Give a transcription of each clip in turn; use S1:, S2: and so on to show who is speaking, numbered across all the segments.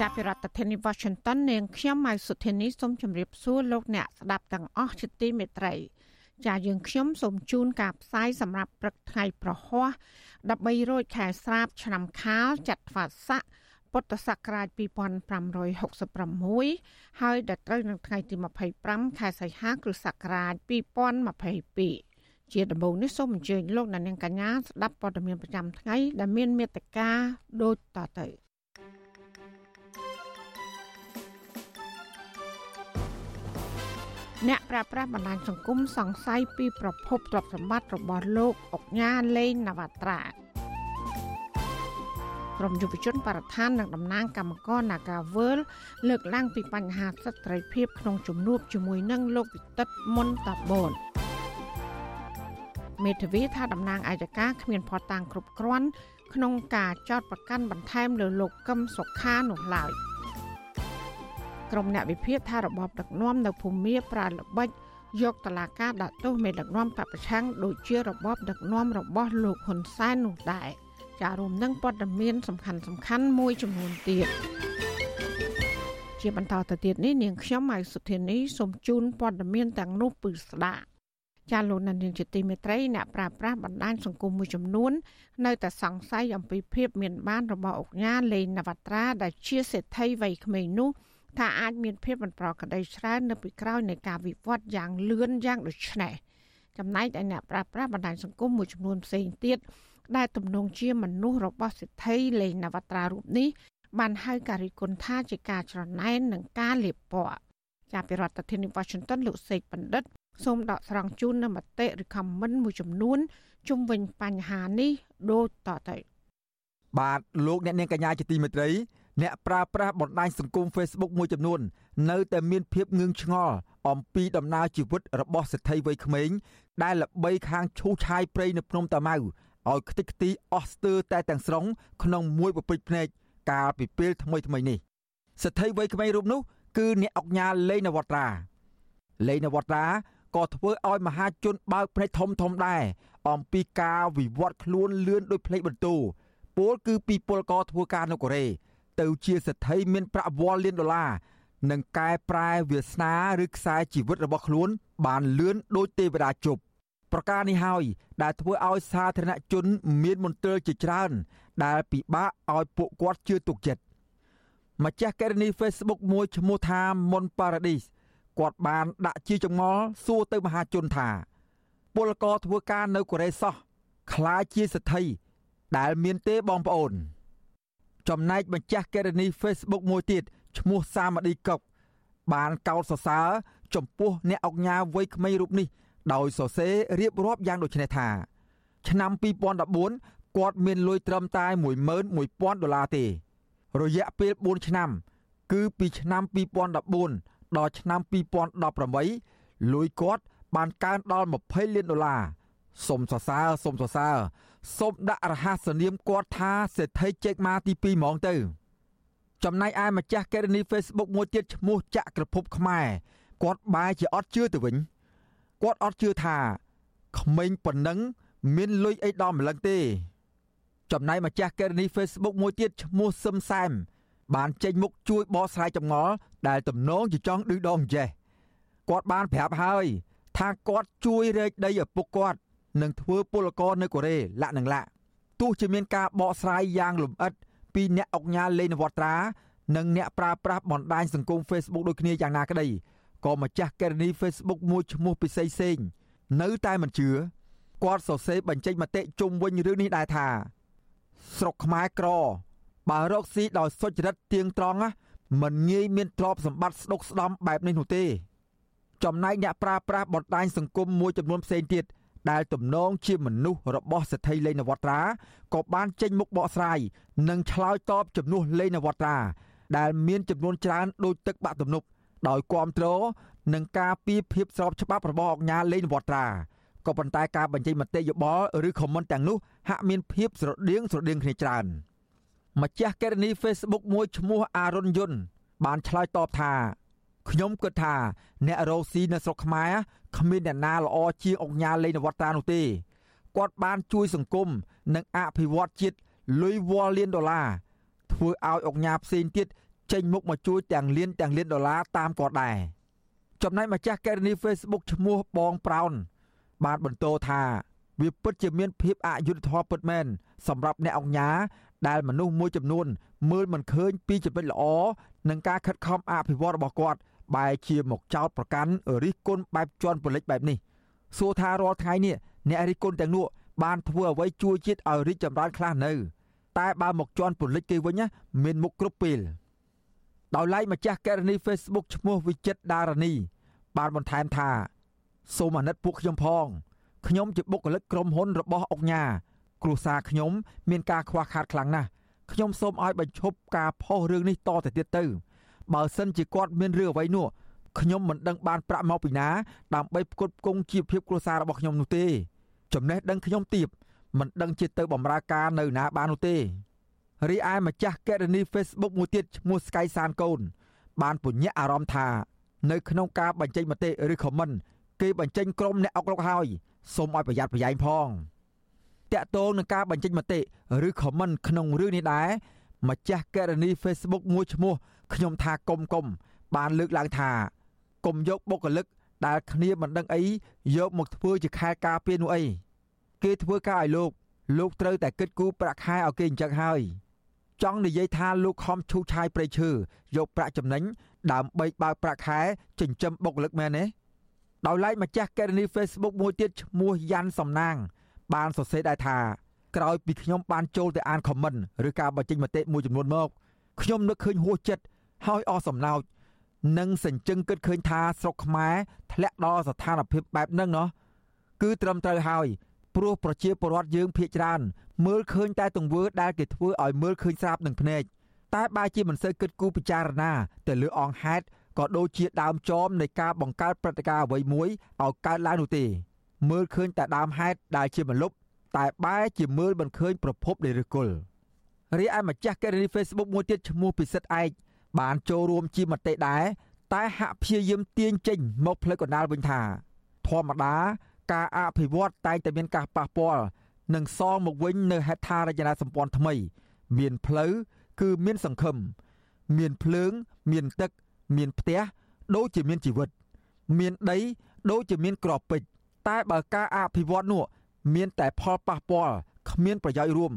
S1: ចាប់ពីរដ្ឋធានី Washington នាងខ្ញុំម៉ៅសុធានីសូមជម្រាបសួរលោកអ្នកស្ដាប់ទាំងអស់ជាទីមេត្រី ចាយើងខ្ញុំសូមជូនការផ្សាយសម្រាប់ព្រឹកថ្ងៃប្រហ័ស13រោចខែស្រាប ឆ្នាំខាលចត្វាស័កពុទ្ធសករាជ2566ហើយដល់ត្រូវនឹងថ្ងៃទី25ខែសីហាគ្រិស្តសករាជ2022ជាដំបូងនេះសូមអញ្ជើញលោកអ្នកនាងកញ្ញាស្ដាប់ព័ត៌មានប្រចាំថ្ងៃដែលមានមេត្តាដូចតទៅ អ្នកប្រាស្រ័យបណ្ដាញសង្គមសង្ស័យពីប្រភពទ្រព្យសម្បត្តិរបស់លោកអុកញ៉ាលេងនវត្រាក្រមយុវជនបរិស្ថាននិងតំណាងកម្មករ Nagavel លើកឡើងពីបញ្ហាសិទ្ធិត្រីភាពក្នុងជំនួបជាមួយនឹងលោកវិទិតមុនតាបនមេធាវីថាតំណាងអាយកាគ្មានផតតាំងគ្រប់គ្រាន់ក្នុងការចោតប្រកាន់បន្ថែមលើលោកកឹមសុខានោះឡើយ ក្រុមអ្នកវិភាគថារបបដឹកនាំនៅភូមាប្រើល្បិចយកតឡាការដាក់ទោសមេដឹកនាំបពប្រឆាំងដូចជារបបដឹកនាំរបស់លោកហ៊ុនសែននោះដែរ។ចារួមនឹងព័ត៌មានសំខាន់សំខាន់មួយចំនួនទៀតជាបន្តទៅទៀតនេះនាងខ្ញុំម៉ៃសុធានីសូមជូនព័ត៌មានទាំងនោះពឺស្ដាប់ចាលោកនាងជាទីមេត្រីអ្នកប្រាស្រ័យបណ្ដាញសង្គមមួយចំនួន នៅតែសង្ស័យអំពីភាពមានបានរបស់អុកញ៉ាលេងនវត្រាដែលជាសេដ្ឋីវ័យក្មេងនោះ ថាអាចមានភាពមិនប្រក្រតីច្រើននៅពីក្រោយនៃការវិវត្តយ៉ាងលឿនយ៉ាងដូចនេះចំណែកឯអ្នកប្រាស្រ័យបណ្ដាញសង្គមមួយចំនួនផ្សេងទៀតដែលទំនងជាមនុស្សរបស់សិទ្ធិលេងនវត្រារូបនេះបានហៅការីគុណថាជាការច្រណែននិងការលៀបពណ៌ចាប់ពីរដ្ឋធានី Washington លោកសេកបណ្ឌិតសូមដកស្រង់ជូននៅមតិឬ comment មួយចំនួនជុំវិញបញ្ហានេះដូចតទៅ
S2: បាទលោកអ្នកនាងកញ្ញាជាទីមេត្រី អ្នកប្រើប្រាស់បណ្ដាញសង្គម Facebook មួយចំនួន នៅតែមានភាពងឿងឆ្ងល់អំពីដំណើរជីវិតរបស់សេដ្ឋីវ័យក្មេងដែលល្បីខាងឈូសឆាយព្រៃនៅភ្នំតាម៉ៅឲ្យខ្ទេចខ្ទីអស់ស្ទើរតែទាំងស្រុងក្នុងមួយប្រពេចភ្នែកកាលពីពេលថ្មីថ្មីនេះសិទ្ធិវ័យក្មេងរូបនោះគឺអ្នកអុកញ៉ាលេងនវត្រាលេងនវត្រាក៏ធ្វើឲ្យមហាជនបើកភ្នែកធំធំដែរអំពីការវិវត្តខ្លួនលឿនដោយភ្លេចបន្ទូពលគឺពីពលករធ្វើការនៅកូរ៉េ ទៅជាសិទ្ធិមានប្រាក់វ៉លលានដុល្លារនិងកែប្រែវាសនាឬខ្សែជីវិតរបស់ខ្លួន បានលឿនដូចទេវតាជប់ប្រការនេះហើយដែលធ្វើឲ្យសាធារណជន មានមន្ទិលជាច្រើន ដែលពិបាកឲ្យពួកគាត់ជឿទុកចិត្តម្ចាស់កេរនី Facebook មួយឈ្មោះថាមុនប៉ារ៉ាឌីសគាត់បានដាក់ជាចម្ងល់សួរទៅមហាជនថា ពលករធ្វើការនៅកូរ៉េសោះខ្លាចជាសទ្ធិដែលមានទេបងប្អូន ចំណែកម្ចាស់កេរនី Facebook មួយទៀតឈ្មោះសាមឌីកុកបានកោតសរសើរចំពោះអ្នកអុកញ៉ាវ័យក្មេងរូបនេះដោយសរសេររៀបរាប់យ៉ាងដូចនេះថា ឆ្នាំ2014គាត់មានលុយត្រឹមតែ11000ដុល្លារទេ រយៈពេល4ឆ្នាំ គឺពីឆ្នាំ2014ដល់ឆ្នាំ2018លុយគាត់បានកើនដល់20លានដុល្លារ សុំសរសើរសុំសរសើរសុំដាក់រហស្សនាមគាត់ថាសេដ្ឋីជែកម៉ាទី2ហ្មងទៅ ចំណែកឯម្ចាស់កេរនី Facebook មួយទៀតឈ្មោះចក្រភពខ្មែរគាត់បែរជាអត់ជឿទៅវិញគាត់អត់ជឿថាក្មេងប៉ុណ្ណឹងមានលុយអីដល់ម្លឹងទេ ចំណែកម្ចាស់កេរនី Facebook មួយទៀតឈ្មោះសឹមសែមបានចេញមុខជួយបកស្រាយចម្ងល់ដែលទំនងជាចង់ឌឺដងចេះគាត់បានប្រាប់ហើយ ថាគាត់ជួយរែកដីឪពុកគាត់ នឹងធ្វើពលករនៅកូរ៉េលាក់នឹងលាក់ទោះជាមានការបកស្រាយយ៉ាងលម្អិតពីអ្នកអុកញ៉ាលេងនវត្រានិងអ្នកប្រើប្រាស់បណ្ដាញសង្គម Facebook ដូចគ្នាយ៉ាងណាក្តីក៏ម្ចាស់កេរនី Facebook មួយឈ្មោះពិសីសេងនៅតែមិនជឿគាត់សរសេរបញ្ចេញមតិជុំវិញរឿងនេះដែរថា ស្រុកខ្មែរក្រ បើរកស៊ីដោយសុចរិតទៀងត្រង់មិនងាយមានទ្រព្យសម្បត្តិស្ដុកស្ដំបែបនេះនោះទេ ចំណែកអ្នកប្រើប្រាស់បណ្ដាញសង្គមមួយចំនួនផ្សេងទៀត ដែលទំនងជាមនុស្សរបស់សេដ្ឋីលេងនវត្រាក៏បានចេញមុខបកស្រាយនិងឆ្លើយតបជំនួសលេងនវត្រាដែលមានចំនួនច្រើនដូចទឹកបាក់ទំនប់ដោយគ្រប់គ្រងនិងការពីភាពស្របច្បាប់របស់អង្គការលេងនវត្រាក៏ប៉ុន្តែការបញ្ចេញមតិយោបល់ឬ comment ទាំងនោះហាក់មានភាពស្រដៀងស្រដៀងគ្នាច្រើនម្ចាស់កេរនី Facebook មួយឈ្មោះអារុនយុនបានឆ្លើយតបថា ខ្ញុំគិតថាអ្នករស់ស៊ីនៅស្រុកខ្មែរគ្មានអ្នកណាល្អជាងអង្គការលេងនវត្រានោះទេគាត់បានជួយសង្គមនិងអភិវឌ្ឍជាតិលុយវ៉លលានដុល្លារធ្វើឲ្យអង្គការផ្សេងទៀតចេញមុខមកជួយទាំងលានទាំងលានដុល្លារតាមគាត់ដែរចំណែកម្ចាស់កេរនី Facebook ឈ្មោះបងប្រោនបានបន្តថាវាពិតជាមានភាពអយុត្តិធម៌ពិតមែនសម្រាប់អ្នកអង្គការដែលមនុស្សមួយចំនួនមើលមិនឃើញពីចំណុចល្អ និងការខិតខំអភិវឌ្ឍរបស់គាត់បែរជាមកចោទប្រកាន់រិះគន់បែបជន់ពលិចបែបនេះសួរថារាល់ថ្ងៃនេះអ្នករិះគន់ទាំងនោះបានធ្វើអ្វីជួយជាតិឲ្យរីកចម្រើនខ្លះនៅតែបើមកជន់ពលិចគេវិញមានមុខគ្រប់ពេលដោយឡែកម្ចាស់កេរនី Facebook ឈ្មោះវិចិត្រដារនីបានបន្ថែមថាសូមអាណិតពួកខ្ញុំផងខ្ញុំជាបុគ្គលិកក្រុមហ៊ុនរបស់អុកញ៉ាគ្រួសារខ្ញុំមានការខ្វះខាតខ្លាំងណាស់ ខ្ញុំសូមឲ្យបញ្ឈប់ការផុសរឿងនេះតទៅទៀតទៅបើសិនជាគាត់មានរឿងអ្វីនោះខ្ញុំមិនដឹងបានប្រាក់មកពីណាដើម្បីផ្គត់ផ្គង់ជីវភាពគ្រួសាររបស់ខ្ញុំនោះទេ ចំណេះដឹងខ្ញុំទៀបមិនដឹងជាទៅបម្រើការនៅណាបាននោះទេរីឯម្ចាស់កេរនី Facebook មួយទៀតឈ្មោះ Sky San កូន បានពញ្ញាអារម្មណ៍ថានៅក្នុងការបញ្ចេញមតិឬ comment គេបញ្ចេញក្រុមអ្នកអុកឡុកហើយសូមឲ្យប្រយ័ត្នប្រយែងផង តាក់ទងនឹងការបញ្ចេញមតិឬ comment ក្នុងរឿងនេះដែរម្ចាស់កេរនី Facebook មួយឈ្មោះខ្ញុំថាកុំកុំបានលើកឡើងថាកុំយកបុគ្គលិកដែលគ្នាមិនដឹងអីយកមកធ្វើជាខែការពារនោះអីគេធ្វើការឲ្យលោក លោកត្រូវតែគិតគូរប្រាក់ខែឲ្យគេអញ្ចឹងហើយចង់និយាយថាលោកខំឈូសឆាយព្រៃឈើយកប្រាក់ចំណេញដើម្បីបើកប្រាក់ខែចិញ្ចឹមបុគ្គលិកមែនទេដោយឡែកម្ចាស់កេរនី Facebook មួយទៀតឈ្មោះយ៉ាន់សំណាង បានសរសេរដែរថាក្រោយពីខ្ញុំបានចូលទៅអានខមមិនឬការបញ្ចេញមតិមួយចំនួនមកខ្ញុំនឹកឃើញហួសចិត្តហើយអស់សំណោចនិងសញ្ជឹងគិតឃើញថាស្រុកខ្មែរធ្លាក់ដល់ស្ថានភាពបែបហ្នឹងណោះគឺត្រឹមត្រូវហើយព្រោះប្រជាពលរដ្ឋយើងភ័យច្រើន មើលឃើញតែទង្វើដែលគេធ្វើឲ្យមើលឃើញស្រាប់នឹងភ្នែកតែបើជាមិនសូវគិតគូរពិចារណាទៅលើអង្គហេតុក៏ដូចជាដើមចមនៃការបង្កើតព្រឹត្តិការណ៍អ្វីមួយឲ្យកើតឡើងនោះទេ មើលឃើញតែដើមហេតុដែលជាមលុបតែបែរជាមើលមិនឃើញប្រភពនៃឫសគល់រីឯម្ចាស់កេរនី Facebook មួយទៀតឈ្មោះពិសិដ្ឋឯកបានចូលរួមជាមតិដែរតែហាក់ព្យាយាមទាញចេញមកផ្លូវកណ្ដាលវិញថាធម្មតាការអភិវឌ្ឍតែងតែមានការប៉ះពាល់និងសងមកវិញនៅហេដ្ឋារចនាសម្ព័ន្ធថ្មី មានផ្លូវគឺមានសង្ឃឹមមានភ្លើង មានទឹក មានផ្ទះដូចជាមានជីវិត មានដី ដូចជាមានក្របពេជ្រ តែបើការអភិវឌ្ឍនោះមានតែផលប៉ះពាល់គ្មានប្រយោជន៍រួម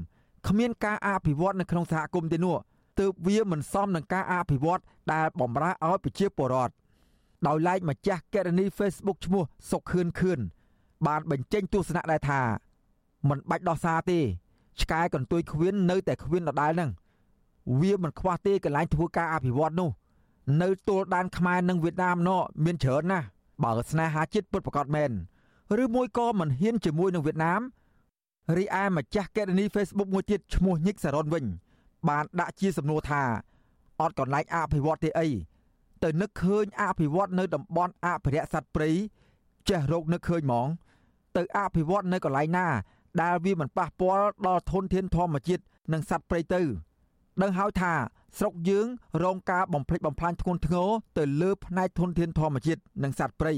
S2: គ្មានការអភិវឌ្ឍនៅក្នុងសហគមន៍ទេនោះទើបវាមិនសមនឹងការអភិវឌ្ឍដែលបំរើឲ្យប្រជាពលរដ្ឋដោយឡែកម្ចាស់កេរនី Facebook ឈ្មោះសុកខឿនខឿនបានបញ្ចេញទស្សនៈដែរថាមិនបាច់ដោះសារទេឆ្កែកន្ទុយខ្វៀននៅតែខ្វៀនដដែលហ្នឹងវាមិនខ្វះទេកន្លែងធ្វើការអភិវឌ្ឍនោះ នៅទល់ដែនខ្មែរនិងវៀតណាមណោមានច្រើនណាស់បើស្នេហាជាតិពិតប្រាកដមែន ឬមួយក៏មិនហ៊ានជាមួយនឹងវៀតណាមរីឯម្ចាស់កេរនី Facebook មួយទៀតឈ្មោះញិកសារ៉ុនវិញ បានដាក់ជាសំណួរថាអត់កន្លែងអភិវឌ្ឍទេអីទៅនឹកឃើញអភិវឌ្ឍនៅតំបន់អភិរក្សសត្វព្រៃចេះរោគនឹកឃើញហ្មង ទៅអភិវឌ្ឍនៅកន្លែងណា ដែលវាមិនប៉ះពាល់ដល់ធនធានធម្មជាតិនិងសត្វព្រៃទៅដឹងហើយថាស្រុកយើងរងការបំផ្លិចបំផ្លាញធ្ងន់ធ្ងរទៅលើផ្នែកធនធានធម្មជាតិនិងសត្វព្រៃ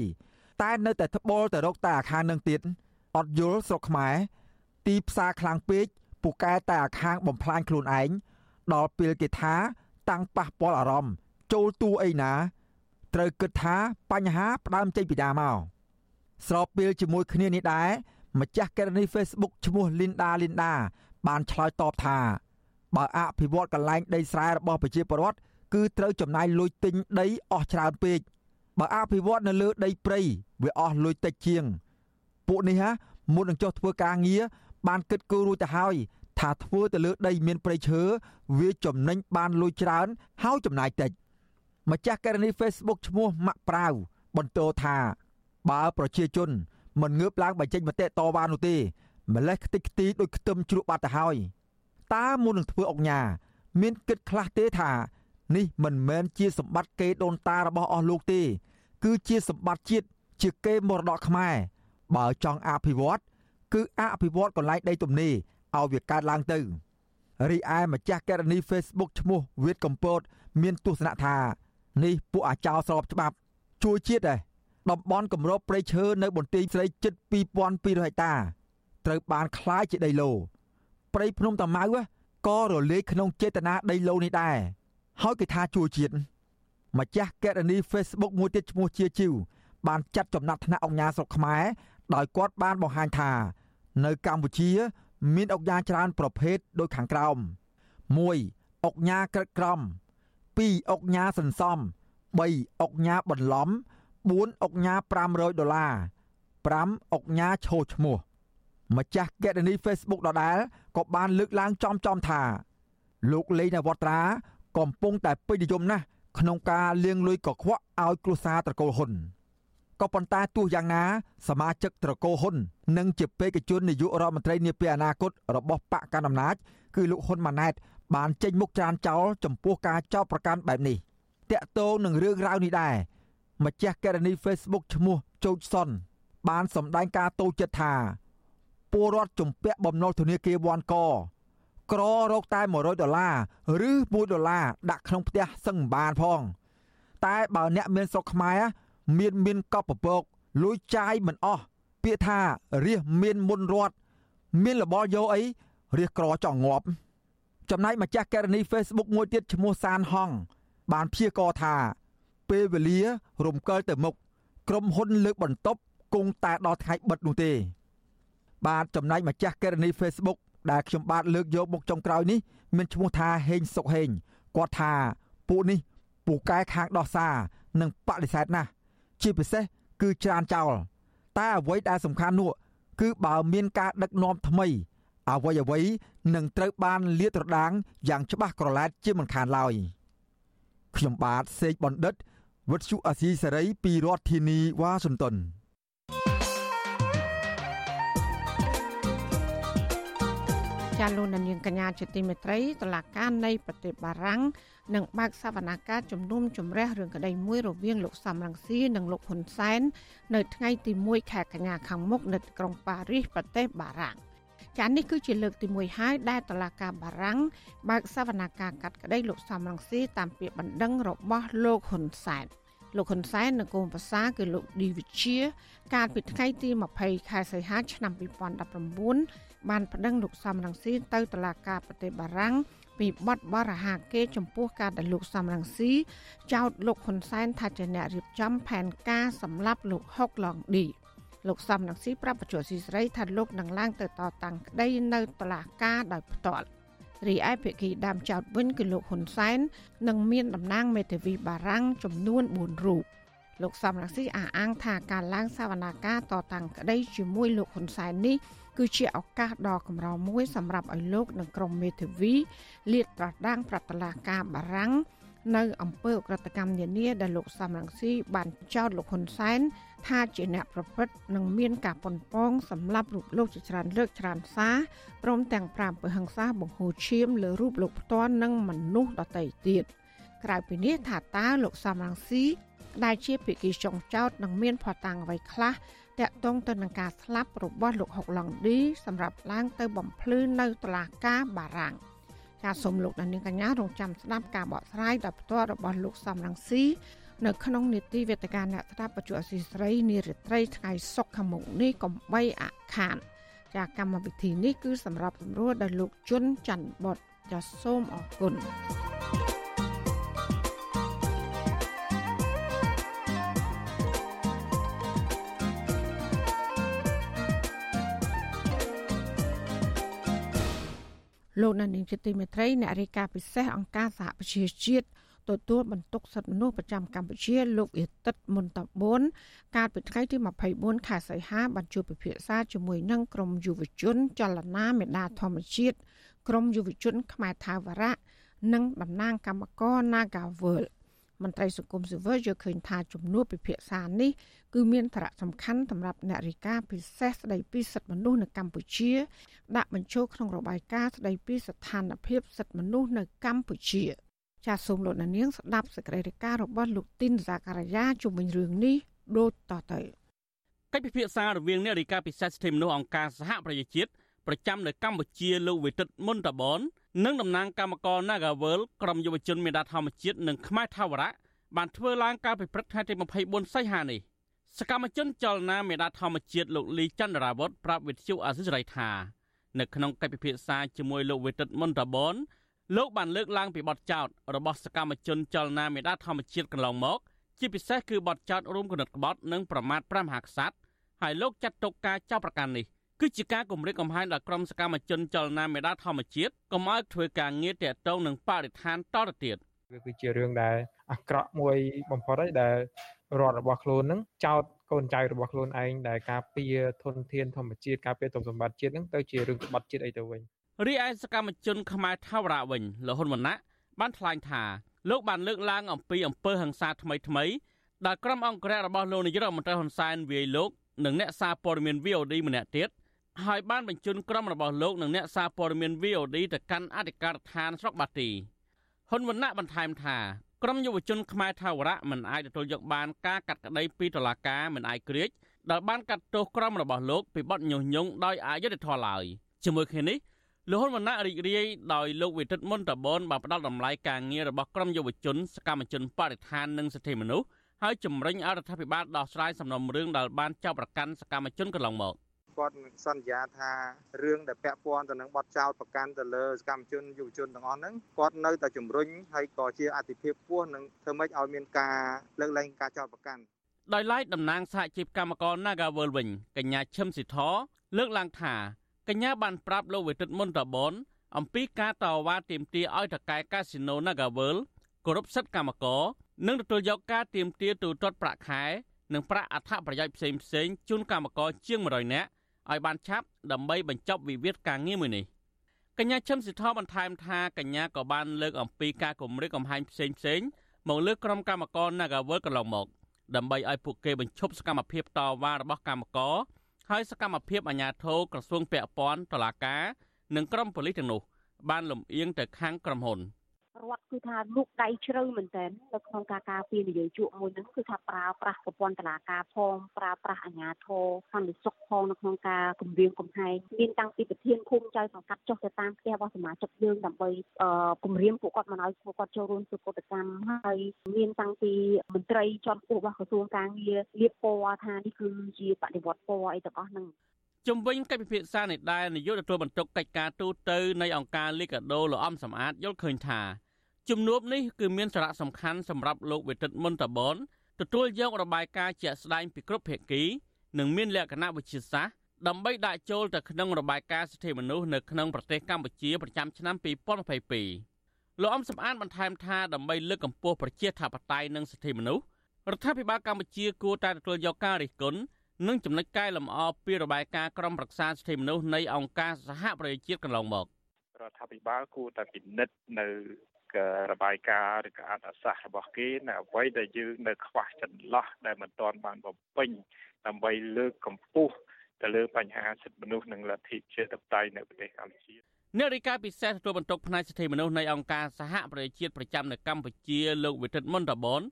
S2: តែនៅតែត្បល់ទៅរកតែអាខាងនឹងទៀតអត់យល់ស្រុកខ្មែរទីផ្សារខ្លាំងពេកពូកែតែអាខាងបំផ្លាញខ្លួនឯងដល់ពេលគេថាតាំងប៉ះពាល់អារម្មណ៍ចូលទូអីណា ត្រូវគិតថាបញ្ហាផ្ដើមចេញពីដាមកស្របពេលជាមួយគ្នានេះដែរម្ចាស់កេរនី Facebook ឈ្មោះ Linda Linda បានឆ្លើយតបថាបើអភិវឌ្ឍកន្លែងដីស្រែរបស់ប្រជាពលរដ្ឋគឺត្រូវចំណាយលុយទិញដីអស់ច្រើនពេក បើអភិវឌ្ឍនៅលើដីព្រៃវាអស់លុយតិចជាង ពួកនេះហាមុននឹងចុះធ្វើការងារបានគិតគូររួចទៅហើយថាធ្វើទៅលើដីមានព្រៃឈើវាចំណេញបានលុយច្រើនហើយចំណាយតិចម្ចាស់ករណី Facebook ឈ្មោះម៉ាក់ប្រាវបន្តថាបើប្រជាជនមិនងើបឡើងបញ្ចេញមតិតវ៉ានោះទេម្លេះខ្ទេចខ្ទីដូចខ្ទឹមជ្រក់បាត់ទៅហើយតើមុននឹងធ្វើអុកញ៉ាមានគិតខ្លះទេថា នេះមិនមែនជាសម្បត្តិគេដូនតារបស់អស់លោកទេ គឺជាសម្បត្តិជាតិជាគេមរតកខ្មែរបើចង់អភិវឌ្ឍគឺអភិវឌ្ឍកន្លែងដីទំនេរឲ្យវាកើតឡើងទៅរីឯម្ចាស់ករណី Facebook ឈ្មោះវៀតកំពត មានទស្សនៈថានេះពួកអាចោស្របច្បាប់ ជួយជាតិឯងតំបន់គម្របព្រៃឈើនៅបន្ទាយស្រីជិត2200ហិកតាត្រូវបានคล้ายជាដីឡូព្រៃភ្នំតាម៉ៅក៏រលាយក្នុងចេតនាដីឡូនេះដែរ ហើយគេថាជួយជាតិម្ចាស់កេរនី Facebook មួយទៀតឈ្មោះជាជីវបានចាត់ចំណាត់ថ្នាក់អង្គការស្រុកខ្មែរដោយគាត់បានបង្ហាញថា នៅកម្ពុជា មានអង្គការច្រើនប្រភេទដូចខាងក្រោម1អង្គការក្រិតក្រម2អង្គការសន្សំ3អង្គការបន្លំ4អង្គការ500ដុល្លារ5អង្គការឈោឈ្មោះម្ចាស់កេរនី Facebook ដដែលក៏បានលើកឡើងចំចំថា លោកលេងនវត្រា កំពុងតែពេញនិយមណាស់ក្នុងការលាងលុយកខ្វក់ឲ្យគ្រួសារត្រកូលហ៊ុនក៏ប៉ុន្តែទោះយ៉ាងណា សមាជិកត្រកូលហ៊ុននិងជាបេក្ខជននាយករដ្ឋមន្ត្រីនាពេលអនាគតរបស់បកកណ្ដាលអំណាចគឺលោកហ៊ុនម៉ាណែត បានចេញមុខច្រានចោលចំពោះការចោទប្រកាន់បែបនេះតាក់ទងនឹងរឿងរ៉ាវនេះដែរម្ចាស់ករណី Facebook ឈ្មោះជូចសុន បានសម្ដែងការតូចចិត្តថាពលរដ្ឋជំពាក់បំណុលធនាគារវ៉ាន់ក ក្ររកតែ100ដុល្លារឬ1ដុល្លារដាក់ក្នុងផ្ទះសឹងមិនបានផង តែបើអ្នកមានស្រុកខ្មែរមានមានកប់ពពកលួយចាយមិនអស់ពាក្យថារះមានមុនរត់មានលបលយកអីរះក្រចង់ងាប់ចំណែកម្ចាស់ករណី Facebook មួយទៀតឈ្មោះសានហងបានព្យាករថា ពេលវេលារំកិលទៅមុខក្រុមហ៊ុនលើកបន្ទប់គង់តែដល់ថ្ងៃបិទនោះទេ បាទចំណែកម្ចាស់ករណី Facebook ដែលខ្ញុំបាទលើកយកមកចុងក្រោយនេះមានឈ្មោះថាហេងសុកហេងគាត់ថាពួកនេះពូកែខាងដោះសារនិងបដិសេធណាស់ជាពិសេសគឺច្រានចោលតែអ្វីដែលសំខាន់នោះគឺបើមានការដឹកនាំថ្មីអ្វីអ្វីនឹងត្រូវបានលាតត្រដាងយ៉ាងច្បាស់ក្រឡែតជាមិនខានឡើយខ្ញុំបាទសេកបណ្ឌិតវុទ្ធុអាស៊ីសេរីពីរដ្ឋធានីវ៉ាស៊ីនតោន
S1: ចាលោកនាងកញ្ញាជាទីមេត្រីតឡាការនៃប្រទេសបារាំងនឹងបើកសវនាការជំនុំជម្រះរឿងក្តីមួយរវាងលោកសំរងស៊ីនិងលោកហ៊ុនសែននៅថ្ងៃទី1ខែកញ្ញាខាងមុខនៅក្រុងប៉ារីសប្រទេសបារាំងចានេះគឺជាលើកទី1ហើយដែលតឡាការបារាំងបើកសវនាការកាត់ក្តីលោកសំរងស៊ីតាមពាក្យបណ្ដឹងរបស់លោកហ៊ុនសែនលោកហ៊ុនសែននៅកូនប្រសាគឺលោកឌីវិជាកាលពីថ្ងៃទី20ខែសីហាឆ្នាំ2019 បានប្តឹងលោកសំរងស៊ីទៅតុលាការប្រទេសបារាំងពីបទបរាហាគេចំពោះការដែលលោកសំរងស៊ីចោទលោកហ៊ុនសែនថាជាអ្នករៀបចំផែនការសម្លាប់លោកហុកឡងឌីលោកសំរងស៊ីប្រាប់បច្ចុប្បន្នស៊ីស្រីថាលោកនឹងឡើងទៅតតាំងក្តីនៅតុលាការដោយផ្ទាល់រីឯភាគីដើមចោតវិញគឺលោកហ៊ុនសែននិងមានតំណាងមេធាវីបារាំងចំនួន4រូបលោកសំរងស៊ីអះអាងថាការឡើងសវនាការតតាំងក្តីជាមួយលោកហ៊ុនសែននេះ គឺជាឱកាសដ៏កម្រមួយសម្រាប់ឲ្យលោកនិងក្រុមមេធាវីលាតត្រដាងប្រតិលាការបារាំងនៅអំពើអក្រិតកម្មនានាដែលលោកសំរងស៊ីបានចោទលោកហ៊ុនសែនថាជាអ្នកប្រព្រឹត្តនិងមានការប៉ុនប៉ងសម្រាប់រូបលោកជាច្រើនលើកច្រើនសារព្រមទាំងប្រាំពើហិង្សាបង្ហូរឈាមលើរូបលោកផ្ទាល់និងមនុស្សដទៃទៀតក្រៅពីនេះថាតើលោកសំរងស៊ីដែលជាភិក្ខុចុងចោតនឹងមានផតាំងអ្វីខ្លះ តាក់ទងទៅនឹងការស្លាប់របស់លោកហុកឡង់ឌីសម្រាប់ឡើងទៅបំភ្លឺនៅតុលាការបារាំងចាសសូមលោកអ្នកនាងកញ្ញារងចាំស្ដាប់ការបកស្រាយដោយផ្ទាល់របស់លោកសំរងស៊ីនៅក្នុងនីតិវេទិកាអ្នកស្ដាប់បច្ចុប្បន្នអសីស្រីនារីត្រីថ្ងៃសុក្រខាងមុខនេះកំបីអខានចាកម្មវិធីនេះគឺសម្រាប់សម្រួលដល់លោកជុនច័ន្ទបុតចាសូមអរគុណ លោកណានីជាទីមេត្រីអ្នករាយការណ៍ពិសេសអង្គការសហប្រជាជាតិទទួលបន្ទុកសិទ្ធិមនុស្សប្រចាំកម្ពុជាលោកអេតិតមុនតបូនកាលពីថ្ងៃទី24ខែសីហាបានជួបពិភាក្សាជាមួយនឹងក្រមយុវជនចលនាមេដាធម្មជាតិក្រមយុវជនខ្មែរថាវរៈនិងតំណាងកម្មករ Nagawal មន្ត្រីសង្គមស៊ីវិលយល់ឃើញថាជំនួបពិភាក្សានេះ គឺមានសារៈសំខាន់សម្រាប់អ្នករិកាពិសេសស្ដីពីសិទ្ធិមនុស្សនៅកម្ពុជា ដាក់បញ្ចូលក្នុងរបាយការណ៍ស្ដីពីស្ថានភាពសិទ្ធិមនុស្សនៅកម្ពុជា។ចាសសូមលោកនាងស្ដាប់សេចក្តីរាយការណ៍របស់លោកទីនសាការីយ៉ាជុំវិញរឿងនេះដូចតទៅ
S3: កិច្ចពិភាក្សារវាងអ្នករាយការណ៍ពិសេសសិទ្ធិមនុស្សអង្គការសហប្រជាជាតិប្រចាំនៅកម្ពុជាលោកវិទិតមុនតាបននិងតំណាងគណៈកម្មការ Nagawal ក្រុមយុវជនមេដាធម្មជាតិនិងខ្មែរថាវរៈបានធ្វើឡើងកាលពីព្រឹកថ្ងៃទី24សីហានេះ សកម្មជនចលនាមេដាធម្មជាតិលោកលីចន្ទរាវុធប្រាប់វិទ្យុអាស៊ីសេរីថានៅក្នុងកិច្ចពិភាក្សាជាមួយលោកវិទិតមុនតាបនលោកបានលើកឡើងពីបទចោទរបស់សកម្មជនចលនាមេដាធម្មជាតិកន្លងមក ជាពិសេសគឺបទចោទរួមគំនិតក្បត់និងប្រមាថព្រះមហាក្សត្រហើយលោកចាត់ទុកការចោទប្រកាន់នេះគឺជាការគម្រាមកំហែងដល់ក្រុមសកម្មជនចលនាមេដាធម្មជាតិកុំឲ្យធ្វើការងារតាក់ទងនឹងបរិស្ថានតទៅទៀត
S4: វាគឺជារឿងដែលអាក្រក់មួយបំផុតហើយដែល រដ្ឋរបស់ខ្លួននឹងចោតកូនចៅរបស់ខ្លួនឯងដែលការពារធនធានធម្មជាតិការពារទុំសម្បត្តិជាតិនឹងទៅជារឿងក្បត់ជាតិអីទៅវិញ
S3: រីឯសកម្មជនខ្មែរថាវរៈវិញលហ៊ុនវណ្ណៈបានថ្លែងថាលោកបានលើកឡើងអំពីអំពើហិង្សាថ្មីថ្មីដែលក្រុមអង្គរៈរបស់លោកនាយករដ្ឋមន្ត្រីហ៊ុនសែនវាយលោកនិងអ្នកសារព័ត៌មាន VOD ម្នាក់ទៀតហើយបានបញ្ជូនក្រុមរបស់លោកនិងអ្នកសារព័ត៌មាន VOD ទៅកាន់អធិការដ្ឋានស្រុកបាទីហ៊ុនវណ្ណៈបន្ថែមថា ក្រុមយុវជនខ្មែរថាវរៈមិនអាចទទួលយកបានការកាត់ក្តីពីតុលាការមិនអាយក្រិចដែលបានកាត់ទោសក្រុមរបស់លោកពីបទញុះញង់ដោយអយុត្តិធម៌ឡើយជាមួយគ្នានេះលោកហ៊ុនម៉ាណែតរីករាយដោយលោកវិទិតមុនតបនបានផ្ដល់តម្លៃការងាររបស់ក្រុមយុវជនសកម្មជនបរិស្ថាននិងសិទ្ធិមនុស្សហើយជំរុញអរដ្ឋាភិបាលដោះស្រាយសំណុំរឿងដែលបានចាប់ប្រកាន់សកម្មជនកន្លងមក
S4: គាត់សន្យាថារឿងដែលពាក់ព័ន្ធទៅនឹងបទចោតប្រកាន់ទៅលើសកម្មជនយុវជនទាំងអស់ហ្នឹងគាត់នៅតែជំរុញហើយក៏ជាអតិភិបពោះនឹងធ្វើម៉េចឲ្យមានការលើកលែងការចោតប្រកាន់
S3: ដោយឡែកតំណាងសហជីពកម្មករ Nagawal វិញកញ្ញាឈឹមស៊ីធលើកឡើងថាកញ្ញាបានប្រាប់លោកវិទិតមុនតបនអំពីការតវ៉ាទាមទារឲ្យតកែកាស៊ីណូ Nagawal គោរពសិទ្ធិកម្មករនិងទទួលយកការទាមទារទូទាត់ប្រាក់ខែនិងប្រាក់អត្ថប្រយោជន៍ផ្សេងផ្សេងជូនកម្មករជាង100នាក់ ឲ្យបានឆាប់ដើម្បីបញ្ចប់វិវាទការងារមួយនេះកញ្ញាឈឹមសិទ្ធបន្ថែមថាកញ្ញាក៏បានលើកអំពីការគម្រាមកំហែងផ្សេងផ្សេងមកលើក្រុមកម្មករ Nagawal កន្លងមកដើម្បីឲ្យពួកគេបញ្ឈប់សកម្មភាពតវ៉ារបស់កម្មករហើយសកម្មភាពអាជ្ញាធរក្រសួងពាក់ព័ន្ធតុលាការនិងក្រុមប៉ូលីសទាំងនោះបានលំអៀងទៅខាងក្រុមហ៊ុន។
S5: រដ្ឋគឺថាលូកដៃជ្រៅមែនទែននៅក្នុងការការពារនយោជកមួយហ្នឹងគឺថាប្រើប្រាស់ប្រព័ន្ធតឡាការផងប្រើប្រាស់អាជ្ញាធរសន្តិសុខផងនៅក្នុងការគម្រាមកំហែងមានតាំងពីប្រធានភូមិចៅសង្កាត់ចុះទៅតាមផ្ទះរបស់សមាជិកយើងដើម្បីគម្រាមពួកគាត់មិនឲ្យពួកគាត់ចូលរួមធ្វើកតកម្មហើយមានតាំងពីមន្ត្រីជាន់ខ្ពស់របស់ក្រសួងការងារលៀបពណ៌ថានេះគឺជាបដិវត្តពណ៌អីទាំងអស់ហ្នឹង
S3: ជំវិញកិច្ចពិភាក្សានេះដែរនាយកទទួលបន្ទុកកិច្ចការទូតនៃអង្គការលីកាដូលោកអំសំអាតយល់ឃើញថា ជំនួបនេះគឺមានសារៈសំខាន់សម្រាប់លោកវិទិតមុនតាបនទទួលយករបាយការណ៍ជាក់ស្ដែងពីគ្រប់ភាគីនិងមានលក្ខណៈវិទ្យាសាស្ត្រដើម្បីដាក់ចូលទៅក្នុងរបាយការណ៍សិទ្ធិមនុស្សនៅក្នុងប្រទេសកម្ពុជាប្រចាំឆ្នាំ2022លោកអំសំអានបន្ថែមថាដើម្បីលើកកម្ពស់ប្រជាធិបតេយ្យនិងសិទ្ធិមនុស្សរដ្ឋាភិបាលកម្ពុជាគួរតែទទួលយកការរិះគន់និងចំណុចកែលម្អពីរបាយការណ៍ក្រមប្រឹក្សាសិទ្ធិមនុស្សនៃអង្គការសហប្រជាជាតិកន្លងមក
S4: រដ្ឋាភិបាលគួរតែពិនិត្យនៅ របាយការណ៍ឬក៏អត្ថសាស្ត្ររបស់គេនៅអ្វីដែលយើងនៅខ្វះចន្លោះដែលមិនទាន់បានបំពេញដើម្បីលើកកម្ពស់ទៅលើបញ្ហាសិទ្ធិមនុស្សនិងលទ្ធិជាតិតបតៃនៅប្រទេសកម្ពុជា
S3: អ្នករាយការណ៍ពិសេសទទួលបន្ទុកផ្នែកសិទ្ធិមនុស្សនៃអង្គការសហប្រជាជាតិប្រចាំនៅកម្ពុជាលោកវិទិតមុនតបន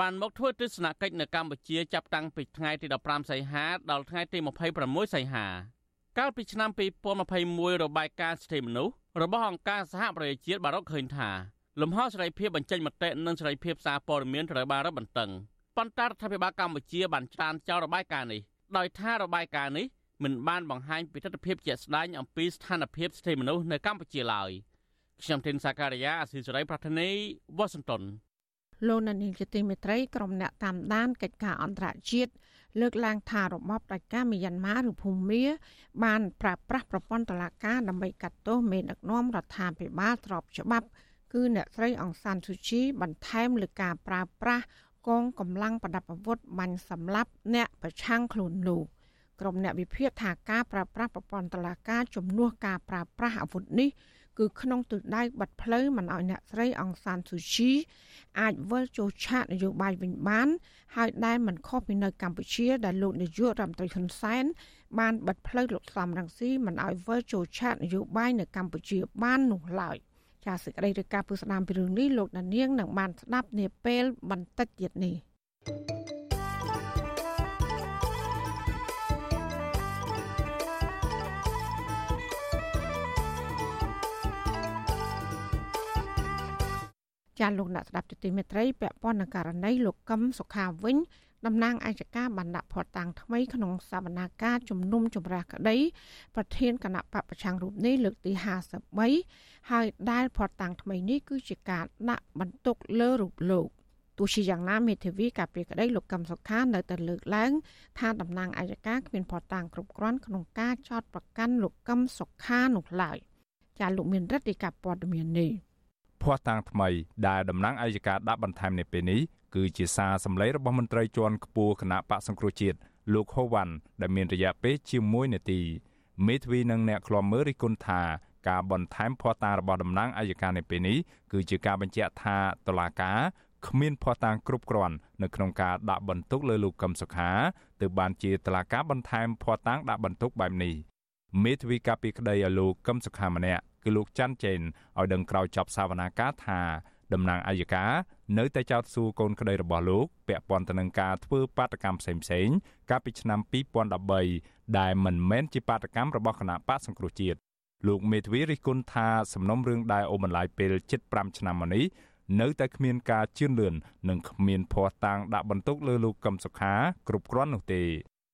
S3: បានមកធ្វើទស្សនកិច្ចនៅកម្ពុជាចាប់តាំងពីថ្ងៃទី15សីហាដល់ថ្ងៃទី26សីហាកាលពីឆ្នាំ2021របាយការណ៍សិទ្ធិមនុស្ស របស់អង្គការសហប្រជាជាតិបានរកឃើញថាលំហសេរីភាពបញ្ចេញមតិនិងសេរីភាពសារព័ត៌មានត្រូវបានរឹតបន្តឹងប៉ុន្តែរដ្ឋាភិបាលកម្ពុជាបានច្រានចោលរបាយការណ៍នេះដោយថារបាយការណ៍នេះមិនបានបង្ហាញពីទស្សនវិជ្ជាជាក់ស្ដែងអំពីស្ថានភាពសិទ្ធិមនុស្សនៅកម្ពុជាឡើយខ្ញុំធីនសាការីយ៉ាអស៊ីសេរីប្រធានីវ៉ាស៊ីនតោន
S1: លោកនានីជាទីមេត្រីក្រុមអ្នកតាមដានកិច្ចការអន្តរជាតិ លើកឡើងថារបបផ្ដាច់ការមីយ៉ាន់ម៉ាឬភូមាបានប្រើប្រាស់ប្រព័ន្ធតុលាការដើម្បីកាត់ទោសមេដឹកនាំរដ្ឋាភិបាលស្របច្បាប់ គឺអ្នកស្រីអង្សានស៊ូជីបន្ថែមលើការប្រើប្រាស់កងកម្លាំងប្រដាប់អាវុធបាញ់សម្លាប់អ្នកប្រឆាំងខ្លួនលោកក្រុមអ្នកវិភាគថាការប្រើប្រាស់ប្រព័ន្ធតុលាការជំនួសការប្រើប្រាស់អាវុធនេះ គឺក្នុងទិសដៅបាត់ផ្លូវមិនឲ្យអ្នកស្រីអង្សានស៊ូជីអាចវិលចូលឆាកនយោបាយវិញបាន ហើយដែលមិនខុសពីនៅកម្ពុជាដែលលោកនាយករដ្ឋមន្ត្រីហ៊ុនសែនបានបិទផ្លូវលោកសំរងស៊ីមិនឲ្យវិលចូលឆាកនយោបាយនៅកម្ពុជាបាននោះឡើយចាសសេចក្តីរាយការណ៍ពីស្ដាមពីរឿងនេះលោកដានៀងនឹងបានស្ដាប់នាពេលបន្តិចទៀតនេះ ចាលោកអ្នកស្ដាប់ទីមេត្រីពាក់ព័ន្ធនឹងករណីលោកកឹមសុខាវិញតំណាងអាយកាបានដាក់ផតតាំងថ្មីក្នុងសវនាការជំនុំជម្រះក្តីប្រធានគណៈបពប្រឆាំងរូបនេះលើកទី53ហើយដែលផតតាំងថ្មីនេះគឺជាការដាក់បន្ទុកលើរូបលោកទោះជាយ៉ាងណាមេធាវីការពីក្តីលោកកឹមសុខានៅតែលើកឡើងថាតំណាងអាយកាគ្មានផតតាំងគ្រប់គ្រាន់ក្នុងការចោទប្រកាន់លោកកឹមសុខានោះឡើយចាលោកមានរដ្ឋាភិការព័ត៌មាននេះ
S6: ភ័ស្តុតាងថ្មីដែលតំណាងអัยការដាក់បន្ថែមនៅពេលនេះគឺជាសារសម្លេងរបស់មន្ត្រីជាន់ខ្ពស់គណៈបកសង្គ្រោះជាតិលោកហូវ៉ាន់ដែលមានរយៈពេលជាង1នាទីមេធាវីនិងអ្នកឃ្លាំមើលរិះគន់ថាការបន្ថែមភ័ស្តុតាងរបស់តំណាងអัยការនៅពេលនេះគឺជាការបញ្ជាក់ថាតុលាការគ្មានភ័ស្តុតាងគ្រប់គ្រាន់នៅក្នុងការដាក់បន្ទុកលើលោកកឹមសុខាទើបបានជាតុលាការបន្ថែមភ័ស្តុតាងដាក់បន្ទុកបែបនេះមេធាវីការពីក្តីឲ្យលោកកឹមសុខាម្នាក់ គឺលោកច័ន្ទចេនឲ្យដឹងក្រោយចប់សវនាការថាតំណាងអัยការនៅតែចោទសួរកូនក្តីរបស់លោកពាក់ព័ន្ធទៅនឹងការធ្វើបាតកម្មផ្សេងៗកាលពីឆ្នាំ2013ដែលមិនមែនជាបាតកម្មរបស់គណៈបកសង្គ្រោះជាតិលោកមេធាវីរិះគន់ថាសំណុំរឿងដែលអូបន្លាយពេល75ឆ្នាំមកនេះនៅតែគ្មានការជឿនលឿននិងគ្មានភ័ស្តុតាងដាក់បន្ទុកលើលោកកឹមសុខាគ្រប់គ្រាន់នោះទេ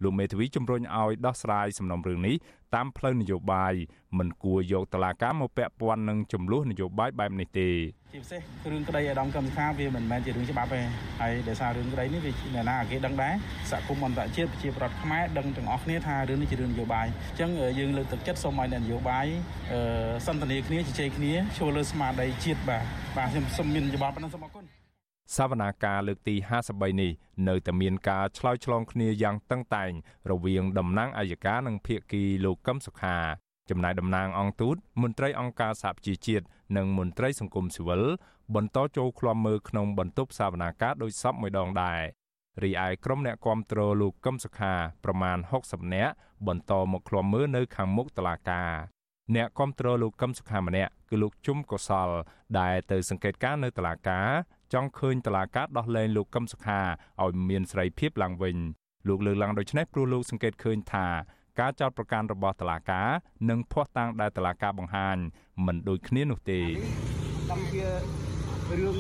S6: លោកមេធាវីជំរុញឲ្យដោះស្រាយសំណុំរឿងនេះតាមផ្លូវនយោបាយមិនគួរយកតឡាការមកពាក់ព័ន្ធនឹងចំនួននយោបាយបែបនេះទេ
S7: ជាពិសេសរឿងក្តីអាដាមកម្មខាវាមិនមែនជារឿងច្បាប់ទេហើយដោយសាររឿងក្តីនេះវាអ្នកណាគេដឹងដែរសហគមន៍អន្តរជាតិប្រជាប្រដ្ឋខ្មែរដឹងទាំងអស់គ្នាថារឿងនេះជារឿងនយោបាយអញ្ចឹងយើងលើកទឹកចិត្តសូមឲ្យអ្នកនយោបាយសន្ទនាគ្នាជជែកគ្នាចូលលើស្មារតីជាតិបាទបាទខ្ញុំសូមមានយោបល់ប៉ុណ្ណឹងសូមអរគុណ
S6: សវនាការលើកទី53នេះនៅតែមានការឆ្លើយឆ្លងគ្នាយ៉ាងតឹងតែង រវាងតំណាងអัยការនិងភៀកគីលោកកឹមសុខាចំណែកតំណាងអង្គទូតមន្ត្រីអង្គការសហប្រជាជាតិនិងមន្ត្រីសង្គមស៊ីវិលបន្តចូលឃ្លាំមើលក្នុងបន្ទប់សវនាការដោយសពមួយដងដែររីឯក្រុមអ្នកគាំទ្រលោកកឹមសុខាប្រមាណ60នាក់បន្តមកឃ្លាំមើលនៅខាងមុខតុលាការអ្នកគាំទ្រលោកកឹមសុខាម្នាក់គឺលោកជុំកុសលដែលទៅសង្កេតការនៅតុលាការ ចង់ឃើញតឡាការដោះលែងលោកកឹមសុខាឲ្យមានសេរីភាពឡើងវិញលោកលើកឡើងដូចនេះព្រោះលោកសង្កេតឃើញថាការចោទប្រកាន់របស់តឡាការនិងភ័ស្តុតាងដែលតឡាការបង្ហាញមិនដូចគ្នានោះទេ
S8: ដឹងជារឿង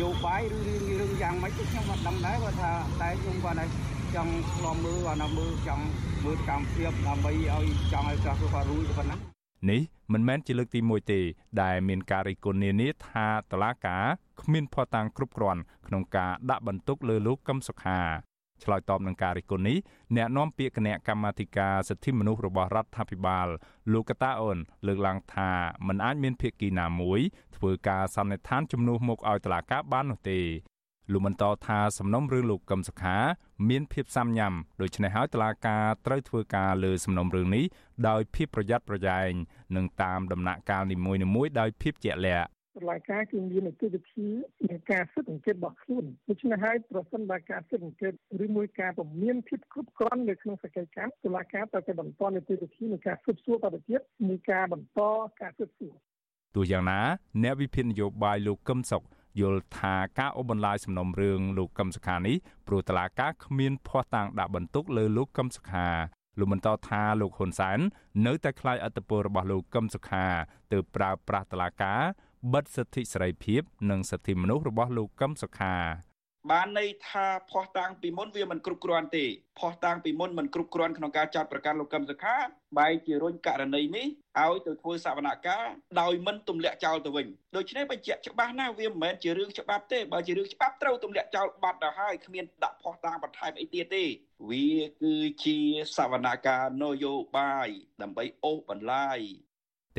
S8: យោបាយឬរឿងរឿងយ៉ាងម៉េចខ្ញុំមិនដឹងដែរគាត់ថាតែខ្ញុំគាត់ចង់ឆ្លំមើលគាត់មើលចង់មើលកម្មភាពដើម្បីឲ្យចង់ឲ្យចាស់គាត់រួចប៉ុណ្ណា
S6: នេះ មិនមែនជាលើកទី1ទេដែលមានការរិះគន់នានាថាតឡាកាគ្មានភ័ស្តុតាងគ្រប់គ្រាន់ក្នុងការដាក់បន្ទុកលើលោកកឹមសុខាឆ្លើយតបនឹងការរិះគន់នេះអ្នកនាំពាក្យគណៈកម្មាធិការសិទ្ធិមនុស្សរបស់រដ្ឋាភិបាលលោកកតាអូនលើកឡើងថាมันអាចមានភាគីណាមួយធ្វើការសន្និដ្ឋានជំនួសមុខឲ្យតឡាកាបាននោះទេ លោកបន្តថាសំណុំរឿងលោកកឹមសុខា មានភាពសាមញ៉ាំដូច្នេះហើយតុលាការត្រូវធ្វើការលើសំណុំរឿងនេះដោយភាពប្រយ័ត្នប្រយែងនិងតាមដំណាក់កាលនីមួយៗដោយភាពជាក់លាក់
S9: តុលាការគឺមាននីតិវិធីនៃការស៊ើបអង្កេតរបស់ខ្លួនដូច្នេះហើយប្រសិនបើការស៊ើបអង្កេតឬមួយការពមៀនភាពគ្រប់គ្រាន់នៅក្នុងសកម្មកម្មតុលាការត្រូវតែបន្តនីតិវិធីនៃការស៊ើបសួរបន្តទៀតនៃការបន្តការស៊ើបសួរ
S6: ទោះយ៉ាងណាអ្នកវិភាគនយោបាយលោកកឹមសុខ យល់ថាការអូសបន្លាយសំណុំរឿងលោកកឹមសុខានេះព្រោះតឡាការគ្មានភ័ស្តុតាងដាក់បន្ទុកលើលោកកឹមសុខាលោកបន្តថាលោកហ៊ុនសែននៅតែខ្លាចអត្តពលរបស់លោកកឹមសុខាទើបប្រើប្រាស់តឡាការបិទសិទ្ធិសេរីភាព និងសិទ្ធិមនុស្សរបស់លោកកឹមសុខា
S10: បានន័យថាភ័ស្តុតាងពីមុនវាមិនគ្រប់គ្រាន់ទេភ័ស្តុតាងពីមុនមិនគ្រប់គ្រាន់ក្នុងការចាត់ប្រកាន់លោកកឹមសុខាបែរជារុញករណីនេះឲ្យទៅធ្វើសវនកម្មដោយមិនទម្លាក់ចោលទៅវិញដូច្នេះបញ្ជាក់ច្បាស់ណាស់វាមិនមែនជារឿងច្បាប់ទេបើជារឿងច្បាប់ត្រូវទម្លាក់ចោលបាត់ទៅហើយគ្មានដាក់ភ័ស្តុតាងបន្ថែមអីទៀតទេវាគឺជាសវនកម្មនយោបាយដើម្បីអូសបន្លាយ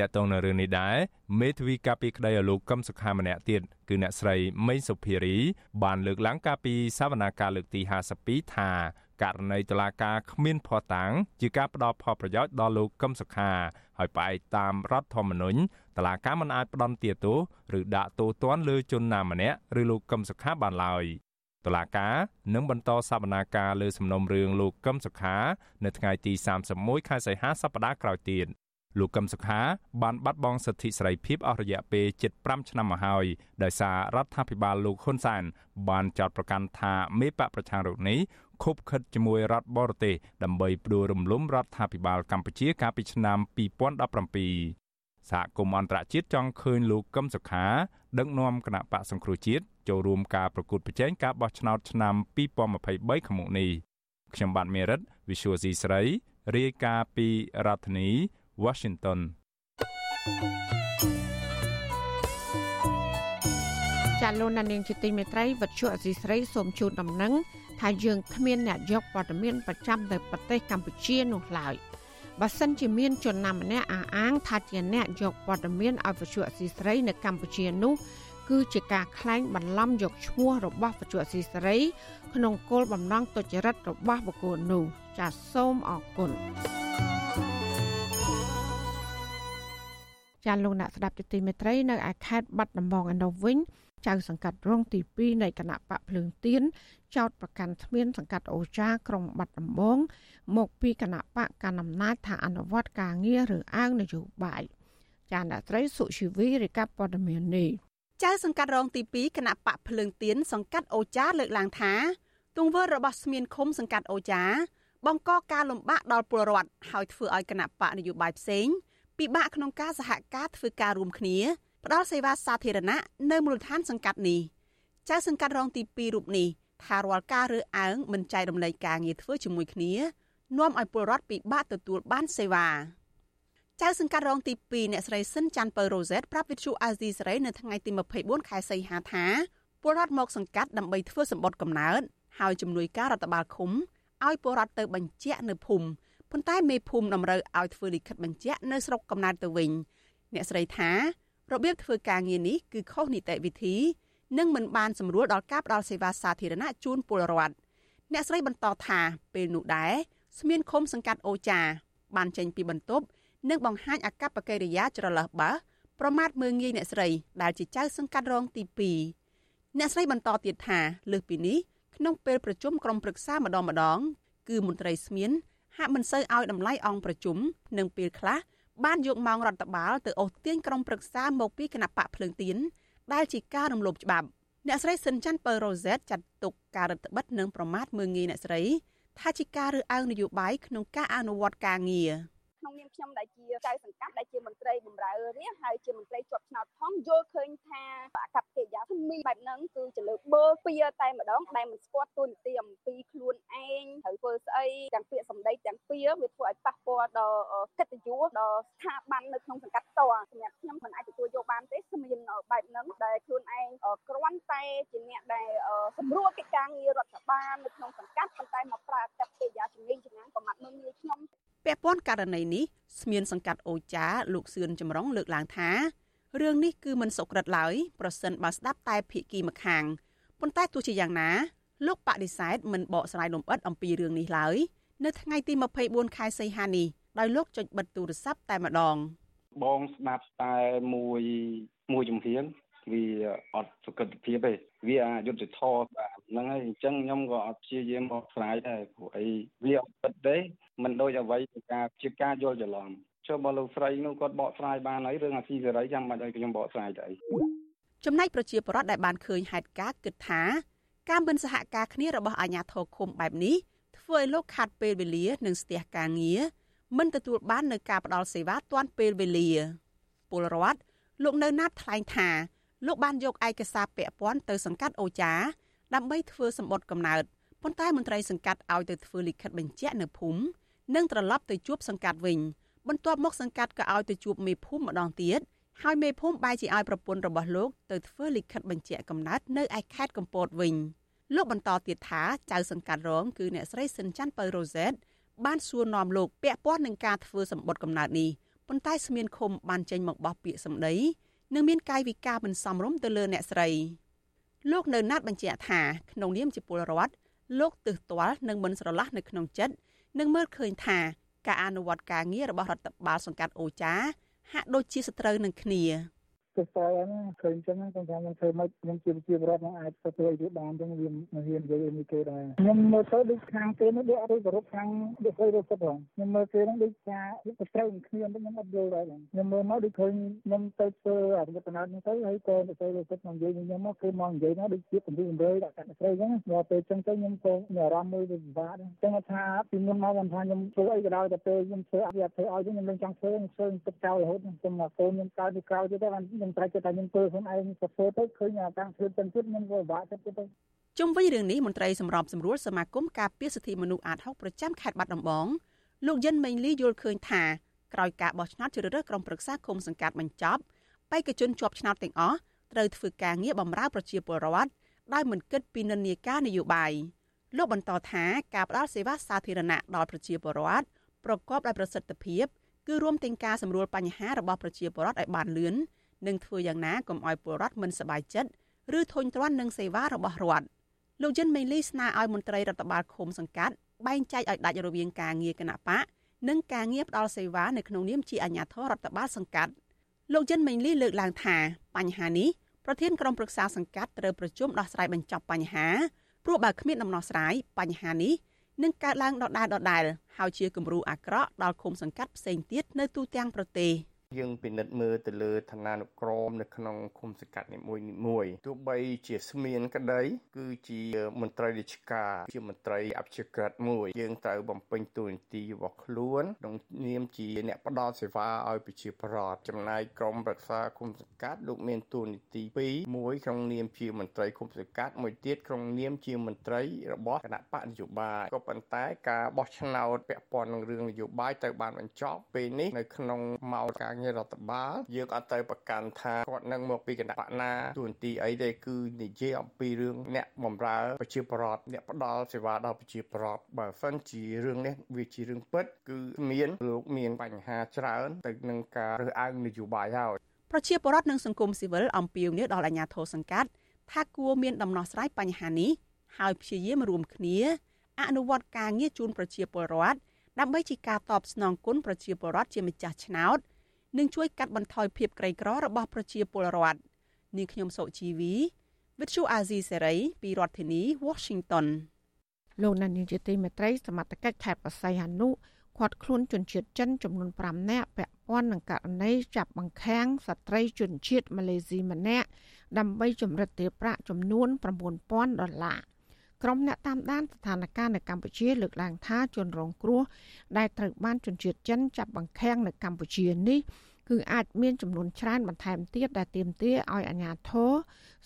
S6: តកតងនៅរឿងនេះដែរមេធាវីកាពីក្តីឲ្យលោកកឹមសុខាម្នាក់ទៀតគឺអ្នកស្រីមេងសុភារី បានលើកឡើងកាពីសវនាការលើកទី52ថាករណីតឡាការគ្មានភ័ស្តុតាង ជាការផ្ដល់ផលប្រយោជន៍ដល់លោកកឹមសុខាហើយផ្អែកតាមរដ្ឋធម្មនុញ្ញតឡាការមិនអាចផ្ដន់ទាទោសឬដាក់ទោសទណ្ឌលើជនណាម្នាក់ឬលោកកឹមសុខាបានឡើយតឡាការនឹងបន្តសវនាការលើសំណុំរឿងលោកកឹមសុខា នៅថ្ងៃទី31ខែសីហាសប្តាហ៍ក្រោយទៀត លោកកឹមសុខាបានបាត់បង់សិទ្ធិសេរីភាពអស់រយៈពេល75ឆ្នាំមកហើយដោយសាររដ្ឋាភិបាលលោកហ៊ុនសែនបានចោទប្រកាន់ថាមេបកប្រឆាំងរូបនេះខុបខិតជាមួយរដ្ឋបរទេសដើម្បីផ្ដួលរំលំរដ្ឋាភិបាលកម្ពុជាកាលពីឆ្នាំ2017សហគមន៍អន្តរជាតិចង់ឃើញលោកកឹមសុខាដឹកនាំគណៈបកសង្គ្រោះជាតិចូលរួមការប្រកួតប្រជែងការបោះឆ្នោតឆ្នាំ2023ខាងមុខនេះខ្ញុំបាទមេរិត Visual C ស្រីរាយការណ៍ពីរដ្ឋធានី Washington
S1: ចាលោកនាងជាទីមេត្រីវັດជុអសីស្រីសូមជូនដំណឹងថាយើងគ្មានអ្នកយកព័ត៌មានប្រចាំទៅប្រទេសកម្ពុជានោះឡើយបើសិនជាមានជនណាម្នាក់អះអាងថាជាអ្នកយកព័ត៌មានឲ្យវិទ្យុអសីស្រីនៅកម្ពុជានោះគឺជាការក្លែងបន្លំយកឈ្មោះរបស់វិទ្យុអសីស្រី ក្នុងគោលបំណងទុច្ចរិតរបស់បុគ្គលនោះចាសសូមអរគុណ ចាលោកអ្នកស្ដាប់ទីមេត្រីនៅឯខេត្តបាត់ដំបងឯនោះវិញចៅសង្កាត់រងទី2នៃគណៈបកភ្លើងទៀនចោតប្រកាន់គ្មានសង្កាត់អូចាក្រុងបាត់ដំបង មកពីគណៈបកកណ្ដាលអំណាចថាអនុវត្តការងារឬអាងនយោបាយចាអ្នកត្រីសុជីវីរាយការណ៍ព័ត៌មាននេះ
S11: ចៅសង្កាត់រងទី2គណៈបកភ្លើងទៀនសង្កាត់អូចាលើកឡើងថាទង្វើរបស់ស្មានឃុំសង្កាត់អូចាបង្កការលំបាកដល់ពលរដ្ឋហើយធ្វើឲ្យគណៈបកនយោបាយផ្សេង ពិបាកក្នុងការសហការធ្វើការរួមគ្នាផ្ដល់សេវាសាធារណៈនៅមូលដ្ឋានសង្កាត់នេះចៅសង្កាត់រងទី2រូបនេះថារាល់ការរើសអើងមិនចែករំលែកការងារធ្វើជាមួយគ្នានាំឲ្យពលរដ្ឋពិបាកទទួលបានសេវាចៅសង្កាត់រងទី2អ្នកស្រីស៊ិនច័ន្ទពៅរ៉ូសែតប្រាប់វិទ្យុអាស៊ីសេរីនៅថ្ងៃទី24ខែសីហាថាពលរដ្ឋមកសង្កាត់ដើម្បីធ្វើសម្បត្តិកំណើតហើយជំនួយការរដ្ឋបាលឃុំឲ្យពលរដ្ឋទៅបញ្ជាក់នៅភូមិ ប៉ុន្តែមេភូមិតម្រូវឲ្យធ្វើលិខិតបញ្ជាក់នៅស្រុកកំណើតទៅវិញអ្នកស្រីថារបៀបធ្វើការងារនេះគឺខុសនីតិវិធីនិងមិនបានសម្រួលដល់ការផ្ដល់សេវាសាធារណៈជូនពលរដ្ឋអ្នកស្រីបន្តថាពេលនោះដែរស្មានឃុំសង្កាត់អូចា បានចេញពីបន្ទប់និងបង្ហាញអកប្បកិរិយាច្រឡះបាសប្រមាថមើងងាយអ្នកស្រីដែលជាចៅសង្កាត់រងទី2អ្នកស្រីបន្តទៀតថាលើសពីនេះក្នុងពេលប្រជុំក្រុមប្រឹក្សាម្ដងម្ដង គឺមន្ត្រីស្មាន ហាក់មិនសូវឲ្យតម្លៃអង្គប្រជុំនិងពេលខ្លះបានយកម៉ោងរដ្ឋបាលទៅអូសទាញក្រុមប្រឹក្សាមកពីគណៈបកភ្លើងទៀនដែលជាការរំលោភច្បាប់អ្នកស្រីសិនច័ន្ទពៅរ៉ូសែតចាត់ទុកការរដ្ឋបិទនិងប្រមាថមើងងាយអ្នកស្រីថាជាការរើសអើងនយោបាយក្នុងការអនុវត្តការងារ
S12: ក្នុងនាមខ្ញុំដែលជាចៅសង្កាត់ដែលជាមន្ត្រីបម្រើរាជហើយជាមន្ត្រីជាប់ឆ្នោតផងយល់ឃើញថាអកប្បកិរិយាភូមិបែបហ្នឹងគឺជាលើកបឺពៀតែម្ដងដែលមិនស្គាល់ទូនីតិអំពីខ្លួនឯងត្រូវធ្វើស្អីទាំងពាក្យសម្ដីទាំងពៀវាធ្វើឲ្យប៉ះពាល់ដល់កិត្តិយសដល់ស្ថាប័ននៅក្នុងសង្កាត់តសម្រាប់ខ្ញុំមិនអាចទទួលយកបានទេគ្មានបែបហ្នឹងដែលខ្លួនឯងគ្រាន់តែជាអ្នកដែលសម្រួលកិច្ចការងាររដ្ឋបាលនៅ
S11: ពាក់ព័ន្ធករណីនេះស្មានសង្កាត់អូចាលោកសឿនចម្រុងលើកឡើងថារឿងនេះគឺមិនសុក្រិតឡើយប្រសិនបើស្ដាប់តែភាគីម្ខាងប៉ុន្តែទោះជាយ៉ាងណាលោកបដិសេធមិនបកស្រាយលម្អិតអំពីរឿងនេះឡើយនៅថ្ងៃទី24ខែសីហានេះដោយលោកចុចបិទទូរស័ព្ទតែម្ដង
S13: បងស្ដាប់តែមួយមួយជំហានវាអត់សុខភាពទេវាអយុត្តិធម៌បាទហ្នឹងហើយអញ្ចឹងខ្ញុំក៏អត់ព្យាយាមបកស្រាយដែរព្រោះអីវាអត់ពិតទេ មិនដូចអ្វីជាការជាការយល់ច្រឡំចុះបើលោកស្រីនោះគាត់បកស្រាយបានហើយរឿងអាស៊ីសេរីចាំបាច់ឲ្យខ្ញុំបកស្រាយទៅអី
S11: ចំណែកប្រជាពលរដ្ឋដែលបានឃើញហេតុការណ៍គិតថាការមិនសហការគ្នារបស់អាជ្ញាធរឃុំបែបនេះធ្វើឲ្យលោកខាត់ពេលវេលានិងស្ទះការងារមិនទទួលបាននៅការផ្ដល់សេវាទាន់ពេលវេលាពលរដ្ឋលោកនៅណាត់ថ្លែងថាលោកបានយកឯកសារពាក់ព័ន្ធទៅសង្កាត់អូចា ដើម្បីធ្វើសម្បត្តិកំណើតប៉ុន្តែមន្ត្រីសង្កាត់ឲ្យទៅធ្វើលិខិតបញ្ជាក់នៅភូមិ និងត្រឡប់ទៅជួបសង្កាត់វិញបន្ទាប់មកសង្កាត់ក៏ឲ្យទៅជួបមេភូមិម្ដងទៀតហើយមេភូមិបែរជាឲ្យប្រពន្ធរបស់លោកទៅធ្វើលិខិតបញ្ជាក់កំណើតនៅឯខេត្តកំពតវិញលោកបន្តទៀតថាចៅសង្កាត់រងគឺអ្នកស្រីសិនច័ន្ទពៅរ៉ូសែតបានសួរនាំលោកពាក់ព័ន្ធនឹងការធ្វើសម្បត្តិកំណើតនេះប៉ុន្តែស្មានឃុំបានចេញមកបោះពាក្យសម្ដីនិងមានកាយវិការមិនសមរម្យទៅលើអ្នកស្រីលោកនៅណាត់បញ្ជាក់ថាក្នុងនាមជាពលរដ្ឋលោកទើសទាល់និងមិនស្រឡះនៅក្នុងចិត្ត និងមើលឃើញថាការអនុវត្តការងាររបស់រដ្ឋបាលសង្កាត់អូចាហាក់ដូចជាសត្រូវនឹងគ្នា
S13: គ
S9: ទៅសល់ហ្នឹងឃើញអញ្ចឹងខ្ញុំថាខ្ញុំធ្វើមកខ្ញុំជាជារដ្ឋនឹងអាចទៅធ្វើឲ្យវាបានអញ្ចឹងវាមិនហ៊ាននិយាយឲ្យគេដែរខ្ញុំមើលទៅដូចខាងគេនោះដូចអត់ទៅរកខាងដូចទៅរកចិត្តផងខ្ញុំមើលគេហ្នឹងដូចថាទៅត្រូវនឹងគ្នាខ្ញុំអត់យល់ដែរខ្ញុំមើលមកដូចឃើញខ្ញុំទៅធ្វើអរិយបណហ្នឹងទៅហើយក៏ទៅរកចិត្តមកនិយាយខ្ញុំមកគេមកនិយាយមកដូចជាកំពុងរំរើដាក់កាត់ស្រីអញ្ចឹងមកពេលអញ្ចឹងទៅខ្ញុំក៏មានអារម្មណ៍មួយវាពិបាកអញ្ចឹងថាពីមុនមកខ្ញុំថាខ្ញុំធ្វើអីក៏ដោយតែពេលខ្ញុំធ្វើអត់វាធ្វើឲ្យខ្ញុំមិនចង់ធ្វើខ្ញុំធ្វើទឹកចោលរហូតខ្ញុំមកកូនខ្ញុំកើតពីក្រោយទៀតតែខ្ញុំត្រូវចិត្តថាខ្ញុំធ្វើខ្លួនឯងទៅធ្វើទៅឃើញអាការធ្វើទាំងទៀតខ្ញុំក៏ពិបាកចិត្តទៅ
S11: ជុំវិញរឿងនេះមន្ត្រីសម្របសម្រួលសមាគមការពារសិទ្ធិមនុស្សអាត6ប្រចាំខេត្តបាត់ដំបងលោកយិនមេងលីយល់ឃើញថាក្រោយការបោះឆ្នោតជ្រើសរើសក្រុមប្រឹក្សាគុំសង្កាត់បញ្ចប់បេក្ខជនជាប់ឆ្នោតទាំងអស់ត្រូវធ្វើការងារបម្រើប្រជាពលរដ្ឋដោយមិនគិតពីនិន្នាការនយោបាយលោកបន្តថាការផ្តល់សេវាសាធារណៈដល់ប្រជាពលរដ្ឋប្រកបដោយប្រសិទ្ធភាព គឺរួមទាំងការសម្រួលបញ្ហារបស់ប្រជាពលរដ្ឋឲ្យបានលឿន និងធ្វើយ៉ាងណាកុំឲ្យពលរដ្ឋមិនសប្បាយចិត្តឬធុញទ្រាន់នឹងសេវារបស់រដ្ឋលោកយិនមេលីស្នើឲ្យមន្ត្រីរដ្ឋបាលឃុំសង្កាត់បែងចែកឲ្យដាច់រវាងការងារគណៈបកនិងការងារផ្ដល់សេវានៅក្នុងនាមជាអាជ្ញាធររដ្ឋបាលសង្កាត់លោកយិនមេងលីលើកឡើងថាបញ្ហានេះប្រធានក្រុមប្រឹក្សាសង្កាត់ត្រូវប្រជុំដោះស្រាយបញ្ចប់បញ្ហាព្រោះបើគ្មានដំណោះស្រាយបញ្ហានេះនឹងកើតឡើងដដែលដដែលហើយជាគំរូអាក្រក់ដល់ឃុំសង្កាត់ផ្សេងទៀតនៅទូទាំងប្រទេស។
S14: យើងពិនិត្យមើលទៅលើឋានានុក្រមនៅក្នុងឃុំសង្កាត់នីមួយមួយទោះបីជាស្មានក្តី គឺជាមន្ត្រីរាជការជាមន្ត្រីអភិជាក្រិតមួយ យើងត្រូវបំពេញតួនាទីរបស់ខ្លួនក្នុងនាមជាអ្នកផ្ដល់សេវាឲ្យប្រជាពលរដ្ឋចំណែកក្រមរក្សាឃុំសង្កាត់លោកមានតួនាទី2មួយក្នុងនាមជាមន្ត្រីឃុំសង្កាត់មួយទៀតក្នុងនាមជាមន្ត្រីរបស់គណៈបកនយោបាយក៏ប៉ុន្តែការបោះឆ្នោតពាក់ព័ន្ធនឹងរឿងនយោបាយត្រូវបានបញ្ចប់ពេលនេះនៅក្នុងម៉ោងការងាររដ្ឋបាលយើងអត់ទៅប្រកាន់ថាគាត់នឹងមកពីគណៈបកណាទូនទីអីទេគឺនិយាយអំពីរឿងអ្នកបម្រើប្រជាពលរដ្ឋអ្នកផ្ដល់សេវាដល់ប្រជាពលរដ្ឋបើសិនជារឿងនេះវាជារឿងពិត គឺមានលោកមានបញ្ហាច្រើន ទៅនឹងការរើសអើងនយោបាយហើយ
S11: ប្រជាពលរដ្ឋនិងសង្គមស៊ីវិលអំពាវនាវដល់អាជ្ញាធរសង្កាត់ថាគួរមានដំណោះស្រាយបញ្ហានេះហើយព្យាយាមរួមគ្នាអនុវត្តការងារជូនប្រជាពលរដ្ឋដើម្បីជាការតបស្នងគុណប្រជាពលរដ្ឋជាម្ចាស់ឆ្នោត និងជួយកាត់បន្ថយភាពក្រីក្ររបស់ប្រជាពលរដ្ឋនាងខ្ញុំសុជីវីវិទ្យុអាស៊ីសេរីពីរដ្ឋធានី Washington
S1: លោកណានីជាទីមេត្រីសមត្ថកិច្ចខេត្តបរសៃអនុគាត់ខ្លួនជនជាតិចិនចំនួន5នាក់ពាក់ព័ន្ធនឹងករណីចាប់បង្ខាំងស្ត្រីជនជាតិម៉ាឡេស៊ីម្នាក់ដើម្បីចម្រិតទារប្រាក់ចំនួន9000ដុល្លារ ក្រុមអ្នកតាមដានស្ថានភាពនៅកម្ពុជាលើកឡើងថាជនរងគ្រោះដែលត្រូវបានជនជាតិចិនចាប់បង្ខាំងនៅកម្ពុជានេះគឺអាចមានចំនួនច្រើនបន្ថែមទៀតដែលទាមទារឲ្យអាជ្ញាធរ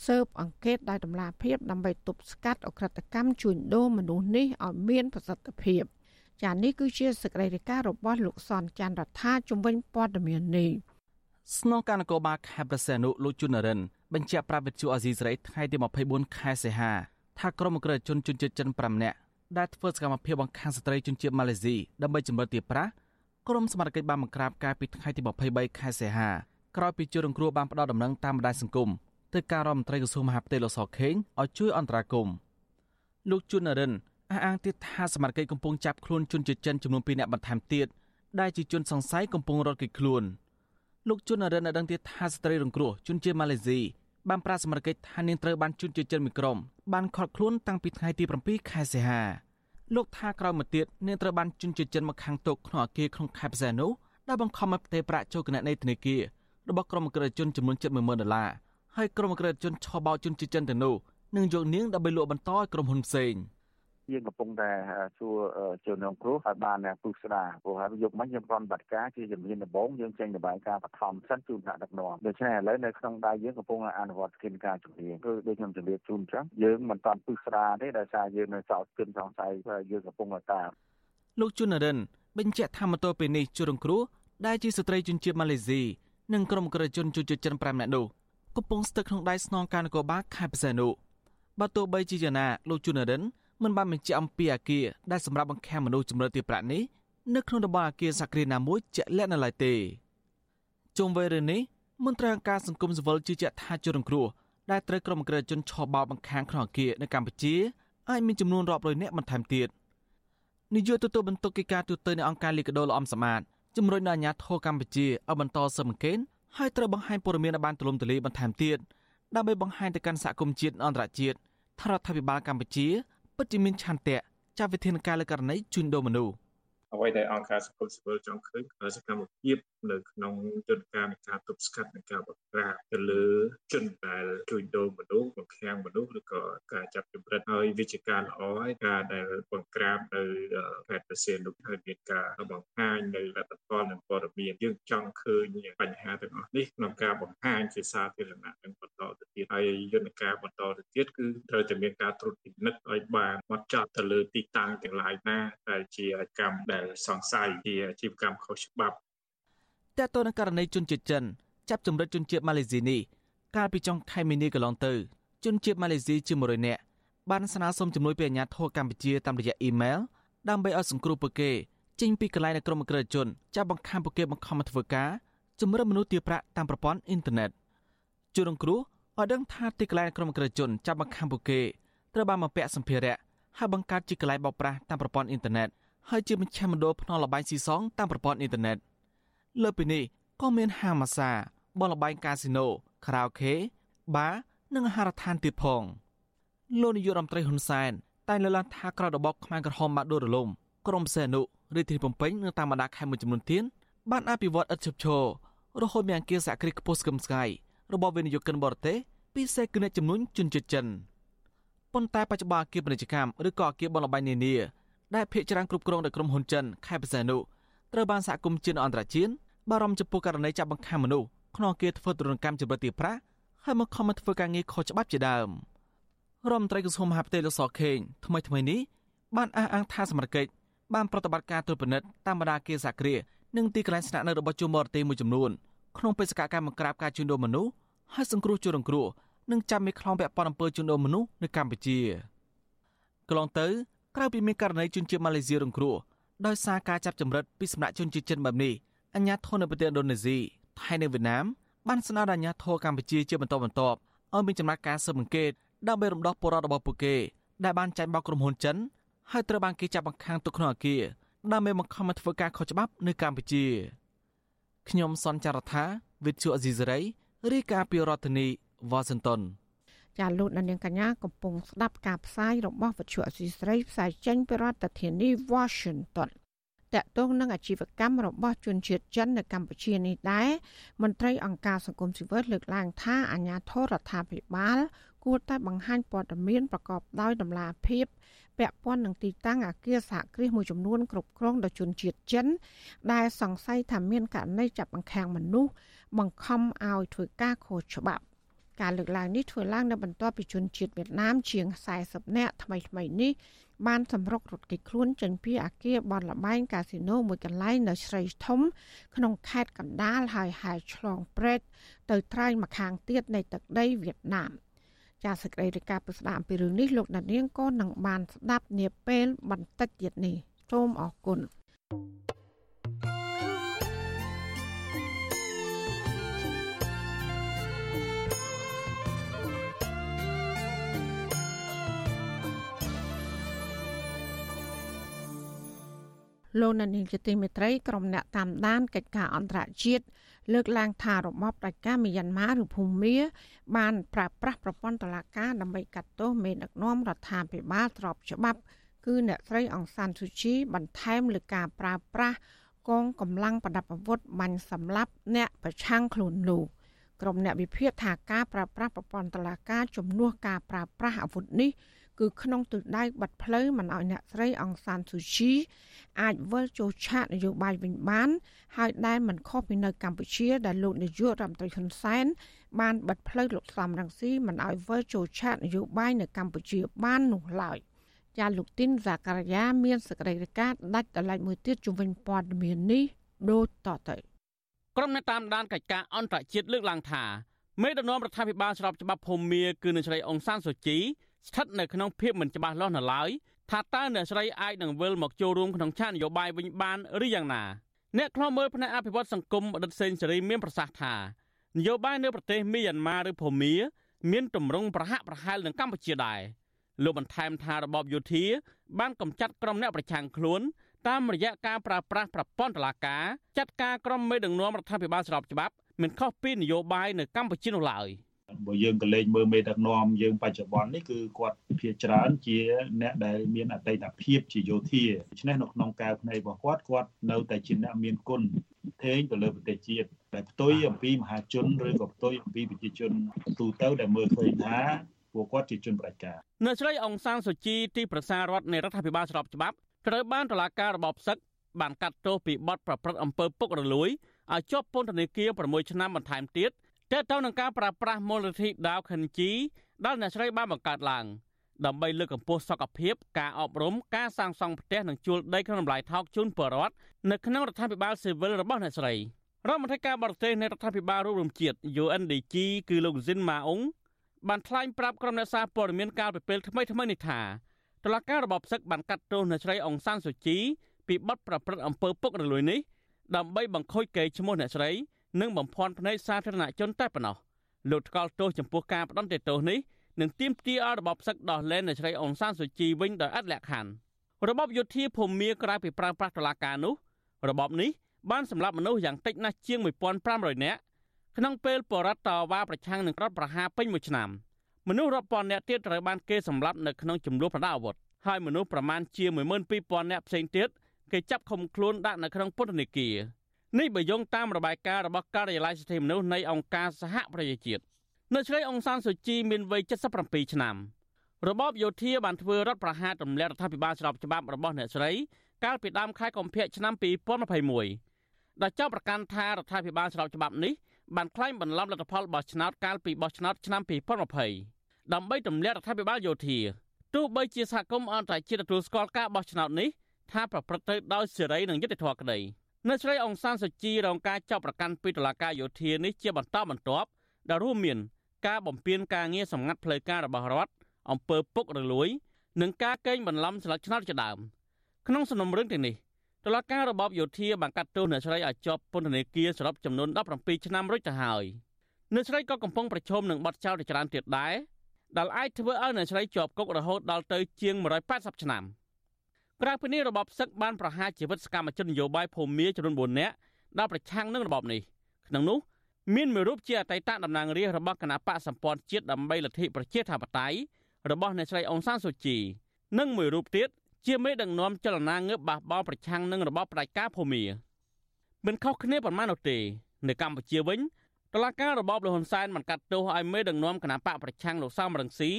S1: ស៊ើបអង្កេតដោយតម្លាភាពដើម្បីទប់ស្កាត់អក្រិតកម្មជួញដូរមនុស្សនេះឲ្យមានប្រសិទ្ធភាពចា៎នេះគឺជាសេចក្តីរាយការណ៍របស់លោកសនច័ន្ទរដ្ឋាជំវិញព័ត៌មាននេះ
S15: ស្នងការនគរបាលខេត្តប្រសេនុលោកជុនរិនបញ្ជាក់ប្រាប់វិទ្យុអាស៊ីសេរីថ្ងៃទី24ខែសីហា ថាក្រុមអក្រិតជនជនជាតិចិន5នាក់ដែលធ្វើសកម្មភាពបង្ខាំងស្ត្រីជនជាតិម៉ាឡេស៊ីដើម្បីចម្រិតទារប្រាក់ក្រុមសមត្ថកិច្ចបានបង្ក្រាបកាលពីថ្ងៃទី23ខែសីហាក្រោយពីជនរងគ្រោះបានផ្ដោតដំណឹងតាមបណ្ដាញសង្គមទៅការរដ្ឋមន្ត្រីក្រសួងមហាផ្ទៃលោកសខេងឲ្យជួយអន្តរាគមន៍លោកជួននរិនអះអាងទៀតថាសមត្ថកិច្ចកំពុងចាប់ខ្លួនជនជាតិចិនចំនួន2នាក់បន្ថែមទៀតដែលជាជនសង្ស័យកំពុងរត់គេចខ្លួនលោកជួននរិនបានដឹងទៀតថាស្ត្រីរងគ្រោះជនជាតិម៉ាឡេស៊ី បានប្រាសមត្ថកិច្ចថានាងត្រូវបានជន់ជាចិនមួយក្រុមបានខត់ខ្លួនតាំងពីថ្ងៃទី7ខែសីហាលោកថាក្រោយមកទៀតនាងត្រូវបានជន់ជាចិនមកខាងទុកក្នុងអគារក្នុងខេត្តផ្សេងនោះដែលបង្ខំឲ្យផ្ទេរប្រាក់ចូលគណនីធនាគាររបស់ក្រុមអក្រិតជនចំនួន70000ដុល្លារហើយក្រុមអក្រិតជនឆោបោកជន់ជាចិនទៅនោះនឹងយកនាងដើម្បីលក់បន្តឲ្យក្រុមហ៊ុនផ្សេង។
S13: យើងកំពុងតែសួរជនរងគ្រោះឲ្យបានពុះស្ដារព្រោះហើយយកមកយើងប្រន់បាត់ការជាជំនាញដំបូងយើងចេញរបាយការណ៍បឋមសិនជូនថ្នាក់ដឹកនាំដូច្នេះឥឡូវនៅក្នុងដៃយើងកំពុងអនុវត្តកិច្ចការជំនាញគឺដូចខ្ញុំជម្រាបជូនអញ្ចឹងយើងមិនតាន់ពុះស្ដារទេដោយសារយើងនៅសោតគិនសង្ស័យយើងកំពុងតាម
S15: លោកជុនរិនបញ្ជាក់ថាម៉ូតូពេលនេះជនរងគ្រោះដែលជាស្ត្រីជនជាតិម៉ាឡេស៊ីនិងក្រុមក្រជនជនជាតិចិន5នាក់នោះកំពុងស្ថិតក្នុងដៃស្នងការនគរបាលខេត្តបរសេនុបើទោះបីជាយ៉ាងណាលោកជុនរិន មិនបានបញ្ជាក់អំពីអាគារដែលសម្រាប់បង្ខាំមនុស្សចម្រិតទីប្រាក់នេះនៅក្នុងតំបន់អាគារសក្តិណាមួយជាក់លាក់នៅឡើយទេជុំវិញរឿងនេះមន្ត្រីអង្គការសង្គមស៊ីវិលជឿជាក់ថាជនរងគ្រោះដែលត្រូវក្រុមក្រិតជនឆោបោកបង្ខាំងក្នុងអាគារនៅកម្ពុជាអាចមានចំនួនរាប់រយនាក់បន្ថែមទៀតនាយកទទួលបន្ទុកកិច្ចការទូតនៃអង្គការលីកាដូលអមសមាតជំរុញដល់អាជ្ញាធរកម្ពុជាឲ្យបន្តស៊ើបអង្កេតហើយត្រូវបង្ហាញព័ត៌មានឲ្យបានទូលំទូលាយបន្ថែមទៀតដើម្បីបង្ហាញទៅកាន់សហគមន៍ជាតិអន្តរជាតិថារដ្ឋាភិបាលកម្ពុជា ពិតជាមានឆន្ទៈចាត់វិធានការលើករណីជួញដូរមនុស្ស
S16: អ្វីដែលអង្គការសង្គមស៊ីវិលចង់ឃើញគឺសកម្មភាព នៅក្នុងយន្តការនៃការទប់ស្កាត់និងការបង្ក្រាបទៅលើជនដែលជួញដូរមនុស្សបង្ខាំងមនុស្សឬក៏ការចាប់ចម្រិតហើយវិជាការល្អហើយការដែលបង្ក្រាបនៅខេត្តប្រសេនុហើយមានការបង្ហាញនៅលទ្ធផលនិងព័ត៌មានយើងចង់ឃើញបញ្ហាទាំងអស់នេះក្នុងការបង្ហាញជាសាធារណៈនិងបន្តទៅទៀតហើយយន្តការបន្តទៅទៀតគឺត្រូវតែមានការត្រួតពិនិត្យឲ្យបានហ្មត់ចត់ទៅលើទីតាំងទាំងឡាយណាដែលជាកម្មដែលសង្ស័យជាអាជីវកម្មខុសច្បាប់
S15: តើតើនឹងករណីជនជាតិចិនចាប់ចម្រិតជនជាតិម៉ាឡេស៊ីនេះកាលពីចុងខែមីនាកន្លងទៅជនជាតិម៉ាឡេស៊ីជាង100នាក់បានស្នើសុំជំនួយពីអាជ្ញាធរកម្ពុជាតាមរយៈអ៊ីមែលដើម្បីឲ្យសង្គ្រោះពួកគេចេញពីកន្លែងនៃក្រុមអក្រិតជនចាប់បង្ខំពួកគេបង្ខំមកធ្វើការជំរឿនមនុស្សទារប្រាក់តាមប្រព័ន្ធអ៊ីនធឺណិតជនរងគ្រោះឲ្យដឹងថាទីកន្លែងក្រុមអក្រិតជនចាប់បង្ខំពួកគេត្រូវបានបំពាក់សម្ភារៈហើយបង្កើតជាកន្លែងបោកប្រាស់តាមប្រព័ន្ធអ៊ីនធឺណិតហើយជាមជ្ឈមណ្ឌលភ្នាល់លបែងស៊ីសងតាមប្រព័ន្ធអ៊ីនធឺណិត លើពីនេះក៏មានហាងម៉ាសាបនលបែងកាស៊ីណូខារ៉ាអូខេបារនិងអាហារដ្ឋានទៀតផងលោកនាយករដ្ឋមន្ត្រីហ៊ុនសែនតែងលើកឡើងថាក្រៅរបបខ្មែរក្រហមបានដួលរលំក្រមសេនុរាជធានីភ្នំពេញនិងតាមបណ្ដាខេត្តមួយចំនួនទៀតបានអភិវឌ្ឍឥតឈប់ឈររហូតមានអង្គាសក្តិខ្ពស់ស្កឹមស្កៃរបស់វិនិយោគិនបរទេសពិសេសគឺអ្នកចំនួនជនជាតិចិនប៉ុន្តែបច្ចុប្បន្នអគារពាណិជ្ជកម្មឬក៏អគារបនលបែងនានាដែលភាគច្រើនគ្រប់គ្រងដោយក្រុមហ៊ុនចិនខេត្តបរសេនុត្រូវបានសហគមន៍ជាតិអន្តរជាតិ បារម្ភចំពោះករណីចាប់បង្ខាំមនុស្សក្នុងអគារធ្វើទរណកម្មចម្រិតទីប្រាក់ហើយមកខំមកធ្វើការងារខុសច្បាប់ជាដើមរដ្ឋមន្ត្រីក្រសួងមហាផ្ទៃលោកសខេងថ្មីថ្មីនេះបានអះអាងថាសមត្ថកិច្ចបានប្រតិបត្តិការត្រួតពិនិត្យតាមបណ្ដាគារសាគ្រានិងទីកន្លែងស្នាក់នៅរបស់ជនបរទេសមួយចំនួនក្នុងបេសកកម្មបង្ក្រាបការជួញដូរមនុស្សហើយសង្គ្រោះជនរងគ្រោះនិងចាប់មេខ្លោងពាក់ព័ន្ធអំពើជួញដូរមនុស្សនៅកម្ពុជាកន្លងទៅក្រៅពីមានករណីជនជាតិម៉ាឡេស៊ីរងគ្រោះដោយសារការចាប់ចម្រិតពីសំណាក់ជនជាតិចិនបែបនេះ អាញាធននៅប្រទេសឥណ្ឌូនេស៊ីថៃនិងវៀតណាមបានស្នើដល់អាញាធរកម្ពុជាជាបន្តបន្ទាប់ឲ្យមានចំណាត់ការស៊ើបអង្កេតដើម្បីរំដោះពលរដ្ឋរបស់ពួកគេដែលបានចាញ់បោកក្រុមហ៊ុនចិនហើយត្រូវបានគេចាប់បង្ខាំងទុកក្នុងអគារដើម្បីបង្ខំឲ្យធ្វើការខុសច្បាប់នៅកម្ពុជាខ្ញុំសនចាររថាវិទ្យុអេស៊ីសេរីរាយការណ៍ពីរដ្ឋធានីវ៉ាស៊ីនតោន
S1: ចាលោកនាងកញ្ញាកំពុងស្ដាប់ការផ្សាយរបស់វិទ្យុអេស៊ីសេរីផ្សាយចេញពីរដ្ឋធានី Washington តកតងនឹងអាជីវកម្មរបស់ជនជាតិចិននៅកម្ពុជានេះដែរមន្ត្រីអង្គការសង្គមស៊ីវិលលើកឡើងថាអាញាធរដ្ឋាភិបាលគួរតែបង្ហាញព័ត៌មានប្រកបដោយតម្លាភាពពាក់ព័ន្ធនឹងទីតាំងអគារសហគ្រាសមួយចំនួនគ្រប់គ្រងដោយជនជាតិចិន ដែលសង្ស័យថាមានករណីចាប់បង្ខាំងមនុស្សបង្ខំឲ្យធ្វើការខុសច្បាប់ ការលើកឡើងនេះធ្វើឡើងនៅបន្ទាប់ពីជនជាតិវៀតណាមជាង40នាក់ថ្មីៗនេះបានសម្រុករត់គេចខ្លួនចេញពីអគារបនលបែងកាស៊ីណូមួយកន្លែងនៅស្រីធំ ក្នុងខេត្តកណ្ដាលហើយហែឆ្លងព្រែកទៅត្រើយម្ខាងទៀតនៃទឹកដីវៀតណាមចាសសេចក្តីរាយការណ៍ពីស្ដារអំពីរឿងនេះលោកដានៀងក៏នឹងបានស្ដាប់នាពេលបន្តិចទៀតនេះសូមអរគុណ thank you លោកនានីជាទីមេត្រីក្រុមអ្នកតាមដានកិច្ចការអន្តរជាតិលើកឡើងថារបបដាច់ការមីយ៉ាន់ម៉ាឬភូមាបានប្រើប្រាស់ប្រព័ន្ធតុលាការដើម្បីកាត់ទោសមេដឹកនាំរដ្ឋាភិបាលទ្របច្បាប់ គឺអ្នកស្រីអង្សានស៊ូជីបន្ថែមលើការប្រើប្រាស់កងកម្លាំងប្រដាប់អាវុធបាញ់សម្លាប់អ្នកប្រឆាំងខ្លួនលោកក្រុមអ្នកវិភាគថាការប្រើប្រាស់ប្រព័ន្ធតុលាការជំនួសការប្រើប្រាស់អាវុធនេះ គឺក្នុងទិសដៅបាត់ផ្លូវមិនឲ្យអ្នកស្រីអង្សានស៊ូជីអាចវិលចូលឆាកនយោបាយវិញបាន ហើយដែលមិនខុសពីនៅកម្ពុជាដែលលោកនាយករដ្ឋមន្ត្រីហ៊ុនសែនបានបិទផ្លូវលោកសំរងស៊ីមិនឲ្យវិលចូលឆាកនយោបាយនៅកម្ពុជាបាននោះឡើយចាលោកទីនសាការីយ៉ាមានសកម្មភាពដាច់ដライមួយទៀតជំវិញព័ត៌មាននេះដូចតទៅ
S3: ក្រុមអ្នកតាមដានកិច្ចការអន្តរជាតិលើកឡើងថាមេដឹកនាំរដ្ឋាភិបាលស្របច្បាប់ភូមាគឺនៅស្រីអង្សានសូជី ស្ថិតនៅក្នុងភាពមិនច្បាស់លាស់នៅឡើយថាតើអ្នកស្រីអាចនឹងវិលមកចូលរួមក្នុងឆាកនយោបាយវិញបានឬយ៉ាងណាអ្នកខ្លំមើលផ្នែកអភិវឌ្ឍសង្គមអតីតសេនស៊ូរីមានប្រសាសន៍ថានយោបាយនៅប្រទេសមីយ៉ាន់ម៉ាឬភូមា មានទម្រង់ប្រហាក់ប្រហែលនឹងកម្ពុជាដែរលោកបន្ថែមថារបបយោធា បានកំចាត់ក្រុមអ្នកប្រឆាំងខ្លួនតាមរយៈការប្រើប្រាស់ប្រព័ន្ធតុលាការចាត់ការក្រុមមេដឹកនាំរដ្ឋាភិបាលស្របច្បាប់មិនខុសពីនយោបាយនៅកម្ពុជានោះឡើយ
S17: បើយើងក៏លេងមើលមេដឹកនាំយើងបច្ចុប្បន្ននេះគឺគាត់ភាច្រើនជាអ្នកដែលមានអតីតភាពជាយោធាដូច្នេះនៅក្នុងកែវភ្នែករបស់គាត់គាត់នៅតែជាអ្នកមានគុណធេងទៅលើប្រទេសជាតិដែលផ្ទុយអំពីមហាជនឬក៏ផ្ទុយអំពីប្រជាជនទូទៅដែលមើលឃើញថាពួកគាត់ជាជនប្រជាការ
S3: នៅស្រីអង្សានសុជីទីប្រសាររដ្ឋនៃរដ្ឋាភិបាលស្របច្បាប់ត្រូវបានតុលាការរបបសឹកបានកាត់ទោសពីបទប្រព្រឹត្តអំពើពុករលួយឲ្យជាប់ពន្ធនាគារ6ឆ្នាំបន្ថែមទៀត តើតើនឹងការប្រាស្រ័យមូលនិធិដាវខិនជីដែលអ្នកស្រីបានបង្កើតឡើងដើម្បីលើកកម្ពស់សុខភាពការអប់រំការសាងសង់ផ្ទះនិងជួលដីក្នុងតម្លៃថោកជូនប្រជាពលរដ្ឋនៅក្នុងរដ្ឋាភិបាលស៊ីវិលរបស់អ្នកស្រីរដ្ឋមន្ត្រីការបរទេសនៃរដ្ឋាភិបាលរួមរំជាតិ UNDG គឺលោកស៊ិនម៉ាអ៊ុងបានថ្លែងប្រាប់ក្រុមអ្នកសារព័ត៌មានកាលពីពេលថ្មីថ្មីនេះថាតុលាការរបបសឹកបានកាត់ទោសអ្នកស្រីអង្សានសូជីពីបទប្រព្រឹត្តអំពើពុករលួយនេះដើម្បីបង្ខូចកេរ្តិ៍ឈ្មោះអ្នកស្រី និងបំភាន់ភ្នែកសាធារណជនតែប៉ុណ្ណោះលោកថ្កោលទោសចំពោះការផ្ដន់ទោសនេះនឹងទាមទារឲ្យរបបសឹកដោះលែងអ្នកស្រីអង្សានសូជីវិញដោយអត់លក្ខខណ្ឌរបបយោធាភូមាក្រៅពីប្រើប្រាស់តុលាការនោះរបបនេះបានសម្លាប់មនុស្សយ៉ាងតិចណាស់ជាង1500នាក់ក្នុងពេលបរដ្ឋតវ៉ាប្រឆាំងនឹងរដ្ឋប្រហារពេញមួយឆ្នាំមនុស្សរាប់ពាន់នាក់ទៀតត្រូវបានគេសម្លាប់នៅក្នុងចំនួនប្រដាប់អាវុធហើយមនុស្សប្រមាណជា12000នាក់ផ្សេងទៀតគេចាប់ឃុំខ្លួនដាក់នៅក្នុងពន្ធនាគារ នេះបើយោងតាមរបាយការណ៍របស់ការិយាល័យសិទ្ធិមនុស្សនៃអង្គការសហប្រជាជាតិនៅឆ្លៃអង្សានសុជីមានវ័យ77ឆ្នាំរបបយោធាបានធ្វើរដ្ឋប្រហារទម្លាក់រដ្ឋាភិបាលស្របច្បាប់របស់អ្នកស្រីកាលពីដើមខែកុម្ភៈឆ្នាំ2021ដែលចោទប្រកាន់ថារដ្ឋាភិបាលស្របច្បាប់នេះបានក្លែងបន្លំលទ្ធផលបោះឆ្នោតកាលពីបោះឆ្នោតឆ្នាំ2020ដើម្បីទម្លាក់រដ្ឋាភិបាលយោធាទោះបីជាសហគមន៍អន្តរជាតិទទួលស្គាល់ការបោះឆ្នោតនេះថាប្រព្រឹត្តទៅដោយសេរីនិងយុត្តិធម៌ក្តី នៅស្រីអង្សានសុជីរងការចាប់ប្រកាន់ពីតុលាការយោធានេះជាបន្តបន្ទាប់ដែលរួមមាន ការបំពានការងារសម្ងាត់ផ្លូវការរបស់រដ្ឋអំពើពុករលួយ និងការកេងបន្លំស្លឹកឆ្នោតជាដើមក្នុងសំណុំរឿងទាំងនេះតុលាការរបបយោធាបានកាត់ទោសអ្នកស្រីឲ្យជាប់ពន្ធនាគារសរុបចំនួន17ឆ្នាំរួចទៅហើយអ្នកស្រីក៏កំពុងប្រឈមនឹងបទចោទជាច្រើនទៀតដែរដែលអាចធ្វើឲ្យអ្នកស្រីជាប់គុករហូតដល់ទៅជាង180ឆ្នាំ ក្រៅពីនេះរបបសឹកបានប្រហារជីវិតសកម្មជននយោបាយភូមាចំនួន4នាក់ដែលប្រឆាំងនឹងរបបនេះក្នុងនោះមានមួយរូបជាអតីតតំណាងរាស្ត្ររបស់គណៈបកសម្ព័ន្ធជាតិដើម្បីលទ្ធិប្រជាធិបតេយ្យរបស់អ្នកស្រីអង្សានសូជីនិងមួយរូបទៀតជាមេដឹកនាំចលនាងើបបះបោប្រឆាំងនឹងរបបផ្ដាច់ការភូមាមិនខុសគ្នាប៉ុន្មាននោះទេនៅកម្ពុជាវិញតឡាការរបបលហ៊ុនសែនបានកាត់ទោសឲ្យមេដឹកនាំគណៈបកប្រឆាំងលោកសំរងស៊ី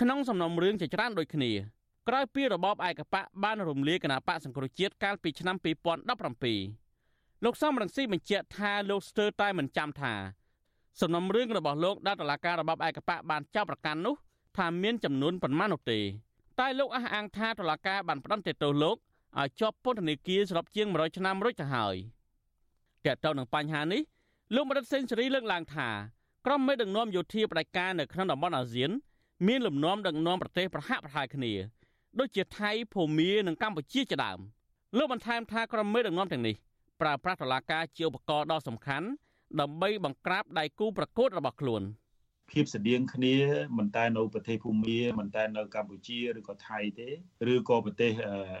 S3: ក្នុងសំណុំរឿងជាច្រើនដូចគ្នា ក្រោយពីរបបឯកបកបានរំលាយគណៈបកសង្គ្រោះជាតិកាលពីឆ្នាំ2017លោកសំរងស៊ីបញ្ជាក់ថាលោកស្ទើរតែមិនចាំថាសំណុំរឿងរបស់លោកដែលតឡាការរបបឯកបកបានចាប់ប្រកាន់នោះថាមានចំនួនប៉ុន្មាននោះទេ តែលោកអះអាងថាតុលាការបានផ្តន្ទាទោសលោកឲ្យជាប់ពន្ធនាគារសរុបជាង100ឆ្នាំរួចទៅហើយតើតើនឹងបញ្ហានេះលោកមរិតសេនស៊ូរីលើកឡើងថាក្រុមមេដឹកនាំយោធាផ្ដាច់ការនៅក្នុងតំបន់អាស៊ាន មានលំនាំដឹកនាំប្រទេសប្រហាក់ប្រហែលគ្នា ដូចជាថៃភូមានិងកម្ពុជាជាដើមលោកបន្ថែមថាក្រុមមេដឹកនាំទាំងនេះប្រើប្រាស់តុលាការជាឧបករណ៍ដ៏សំខាន់ដើម្បីបង្ក្រាបដៃគូប្រកួតរបស់ខ្លួន។
S17: ភាពស្តៀងគ្នាមិនតែនៅប្រទេសភូមាមិនតែនៅកម្ពុជាឬក៏ថៃទេឬក៏ប្រទេស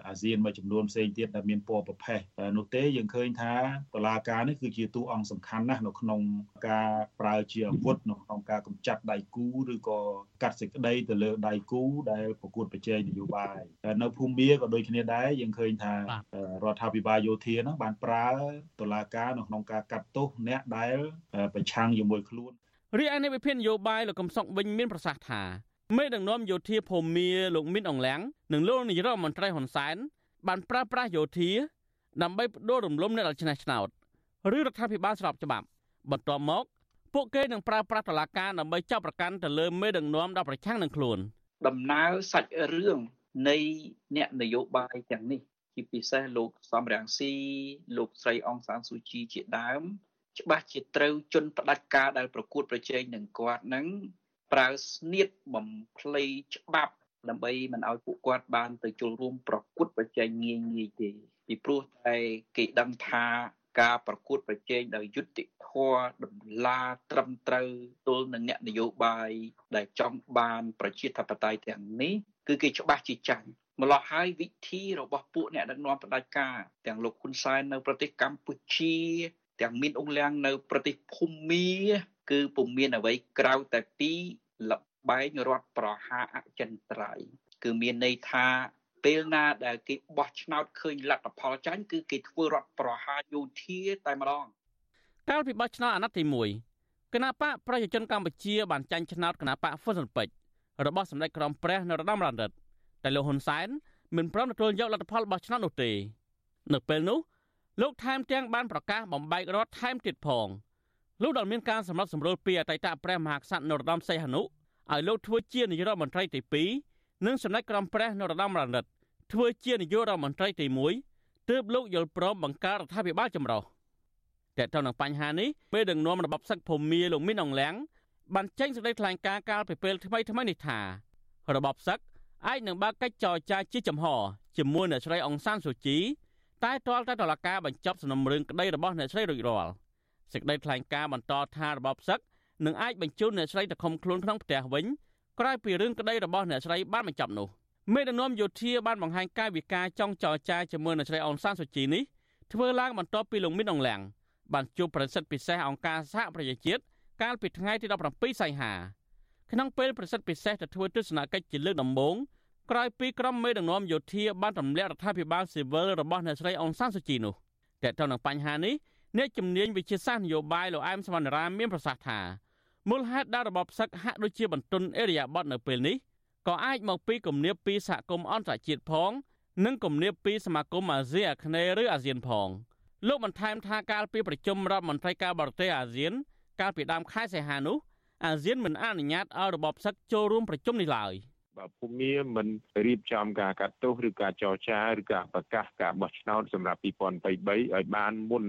S17: អាស៊ានមួយចំនួនផ្សេងទៀតដែលមានពណ៌ប្រផេះនោះទេយើងឃើញថាតឡាការនេះគឺជាតួអង្គសំខាន់ណាស់នៅក្នុងការប្រើជាអាវុធនៅក្នុងការកម្ចាត់ដៃគូឬក៏កាត់សេចក្តីទៅលើដៃគូដែលប្រកួតប្រជែងនយោបាយនៅភូមាក៏ដូចគ្នាដែរយើងឃើញថារដ្ឋាភិបាលយោធានោះបានប្រើតឡាការនៅក្នុងការកាត់ទោសអ្នកដែលប្រឆាំងជាមួយខ្លួន
S3: រីឯនៃវិភាននយោបាយលោកកំសុកវិញមានប្រសាសន៍ថាមេដឹកនាំយោធាភូមាលោកមីនអងឡាំងនិងលោកនាយរដ្ឋមន្ត្រីហ៊ុនសែនបានប្រើប្រាស់យោធាដើម្បីបដូររំលំអ្នកដែលឆ្នះឆ្នោតឬរដ្ឋាភិបាលស្របច្បាប់បន្ទាប់មកពួកគេនឹងប្រើប្រាស់តឡាការដើម្បីចាប់ប្រកាន់ទៅលើមេដឹកនាំដល់ប្រឆាំងនឹងខ្លួន
S10: ដំណើរសាច់រឿងនៃអ្នកនយោបាយទាំងនេះជាពិសេសលោកសំរងស៊ីលោកស្រីអង្សានស៊ូជីជាដើម ច្បាស់ជាត្រូវជន់ផ្ដាច់ការដែលប្រកួតប្រជែងនឹងគាត់នឹងប្រើស្នៀតបំភ្លៃច្បាប់ដើម្បីមិនឲ្យពួកគាត់បានទៅចូលរួមប្រកួតប្រជែងងាយងាយទេពីព្រោះតែគេដឹងថាការប្រកួតប្រជែងដោយយុត្តិធម៌តម្លាត្រឹមត្រូវទល់នឹងអ្នកនយោបាយដែលចង់បានប្រជាធិបតេយ្យទាំងនេះគឺគេច្បាស់ជាចាញ់ម្លោះហើយវិធីរបស់ពួកអ្នកដឹកនាំផ្ដាច់ការទាំងលោកហ៊ុនសែននៅប្រទេសកម្ពុជា ទាំងមានអង្គលៀងនៅប្រទេសភូមាគឺពុំមានអ្វីក្រៅតែពីលបែងរដ្ឋប្រហារអចិន្ត្រៃយ៍គឺមានន័យថាពេលណាដែលគេបោះឆ្នោតឃើញលទ្ធផលចាញ់គឺគេធ្វើរដ្ឋប្រហារយោធាតែម្ដង
S3: កាលពីបោះឆ្នោតអាណត្តិទី1គណៈបកប្រជាជនកម្ពុជាបានចាញ់ឆ្នោតគណៈបកហ្វុនស៊ុនពេជ្ររបស់សម្ដេចក្រមព្រះនរោត្តមរណរដ្ឋតែលោកហ៊ុនសែនមិនព្រមទទួលយកលទ្ធផលបោះឆ្នោតនោះទេនៅពេលនោះ លោកថែមទាំងបានប្រកាសបំបែករដ្ឋថែមទៀតផងលោកដែលមានការសម្របសម្រួលពីអតីតព្រះមហាក្សត្រនរោត្តមសីហនុឲ្យលោកធ្វើជានាយករដ្ឋមន្ត្រីទី2និងសម្ដេចក្រមព្រះនរោត្តមរណរដ្ឋធ្វើជានាយករដ្ឋមន្ត្រីទី1ទើបលោកយល់ព្រមបង្កើតរដ្ឋាភិបាលចម្រុះតែទៅនឹងបញ្ហានេះពេលដឹកនាំរបបសឹកភូមាលោកមីនអងលៀងបានចេញសេចក្តីថ្លែងការណ៍កាលពីពេលថ្មីថ្មីនេះថារបបសឹកអាចនឹងបើកកិច្ចចរចាជាចំហជាមួយអ្នកស្រីអង្សានសូជី តែទាល់តែតុលាការបញ្ចប់សំណុំរឿងក្តីរបស់អ្នកស្រីរួចរាល់សេចក្តីថ្លែងការណ៍បន្តថារបបសឹកនឹងអាចបញ្ជូនអ្នកស្រីទៅឃុំខ្លួនក្នុងផ្ទះវិញក្រោយពីរឿងក្តីរបស់អ្នកស្រីបានបញ្ចប់នោះមេដឹកនាំយោធាបានបង្ហាញកាយវិការចង់ចរចាជាមួយអ្នកស្រីអង្សានសូជីនេះធ្វើឡើងបន្ទាប់ពីលោកមីនអងលៀងបានជួបប្រសិទ្ធពិសេសអង្គការសហប្រជាជាតិកាលពីថ្ងៃទី17សីហាក្នុងពេលប្រសិទ្ធពិសេសទៅធ្វើទស្សនកិច្ចជាលើកដំបូង ក្រោយពីក្រុមមេដឹកនាំយោធាបានទម្លាក់រដ្ឋាភិបាលស៊ីវិលរបស់អ្នកស្រីអង្សានសូជីនោះតែទៅនឹងបញ្ហានេះអ្នកជំនាញវិជាសាស្ត្រនយោបាយលោកអែមសវណ្ណរាមានប្រសាសន៍ថាមូលហេតុដែលរបបសឹកហាក់ដូចជាបន្ទន់អេរិយាប័តនៅពេលនេះក៏អាចមកពីគំនាបពីសហគមន៍អន្តរជាតិផង និងគំនាបពីសមាគមអាស៊ីអាគ្នេយ៍ឬអាស៊ានផងលោកបន្ថែមថាកាលពីប្រជុំរដ្ឋមន្ត្រីការបរទេសអាស៊ាន កាលពីដើមខែសីហានោះអាស៊ានមិនអនុញ្ញាតឲ្យរបបសឹកចូលរួមប្រជុំនេះឡើយ។
S16: បើភូមិមិនរៀបចំការកាត់ទោសឬការចរចាឬការប្រកាសការបោះឆ្នោតសម្រាប់2023ឲ្យបានមុន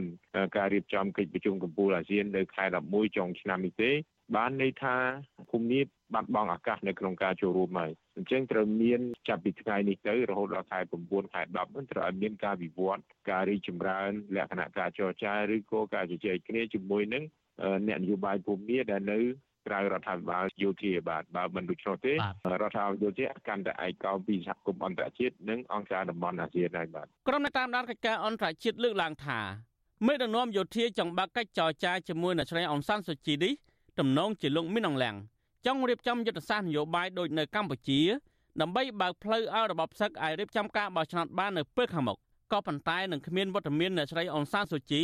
S16: ការរៀបចំកិច្ចប្រជុំកំពូលអាស៊ាននៅខែ11ចុងឆ្នាំនេះទេ បានន័យថាភូមិបាត់បង់ឱកាសនៅក្នុងការចូលរួមហើយអញ្ចឹងត្រូវមានចាប់ពីថ្ងៃនេះទៅរហូតដល់ខែ9ខែ10នោះត្រូវឲ្យមានការវិវត្តការរីកចម្រើន លក្ខណៈការចរចាឬក៏ការជជែកគ្នាជាមួយនឹងអ្នកនយោបាយភូមិដែលនៅ ក្រៅរដ្ឋាភិបាលយោធាបាទបើមិនដូច្នោះទេរដ្ឋាភិបាលយោធាកាន់តែឯកោពីសហគមន៍អន្តរជាតិនិងអង្គការតំបន់អាស៊ានហើយបាទ
S3: ក្រុមអ្នកតាមដានកិច្ចការអន្តរជាតិលើកឡើងថាមេដឹកនាំយោធាចង់បើកកិច្ចចរចាជាមួយអ្នកស្រីអង្សានសុជីនេះទំនងជាលោកមីនអងលៀងចង់រៀបចំយុទ្ធសាស្ត្រនយោបាយដូចនៅកម្ពុជាដើម្បីបើកផ្លូវឲ្យរបបសឹកអាចរៀបចំការបោះឆ្នោតបាននៅពេលខាងមុខក៏ប៉ុន្តែនឹងគ្មានវត្តមានអ្នកស្រីអង្សានសុជី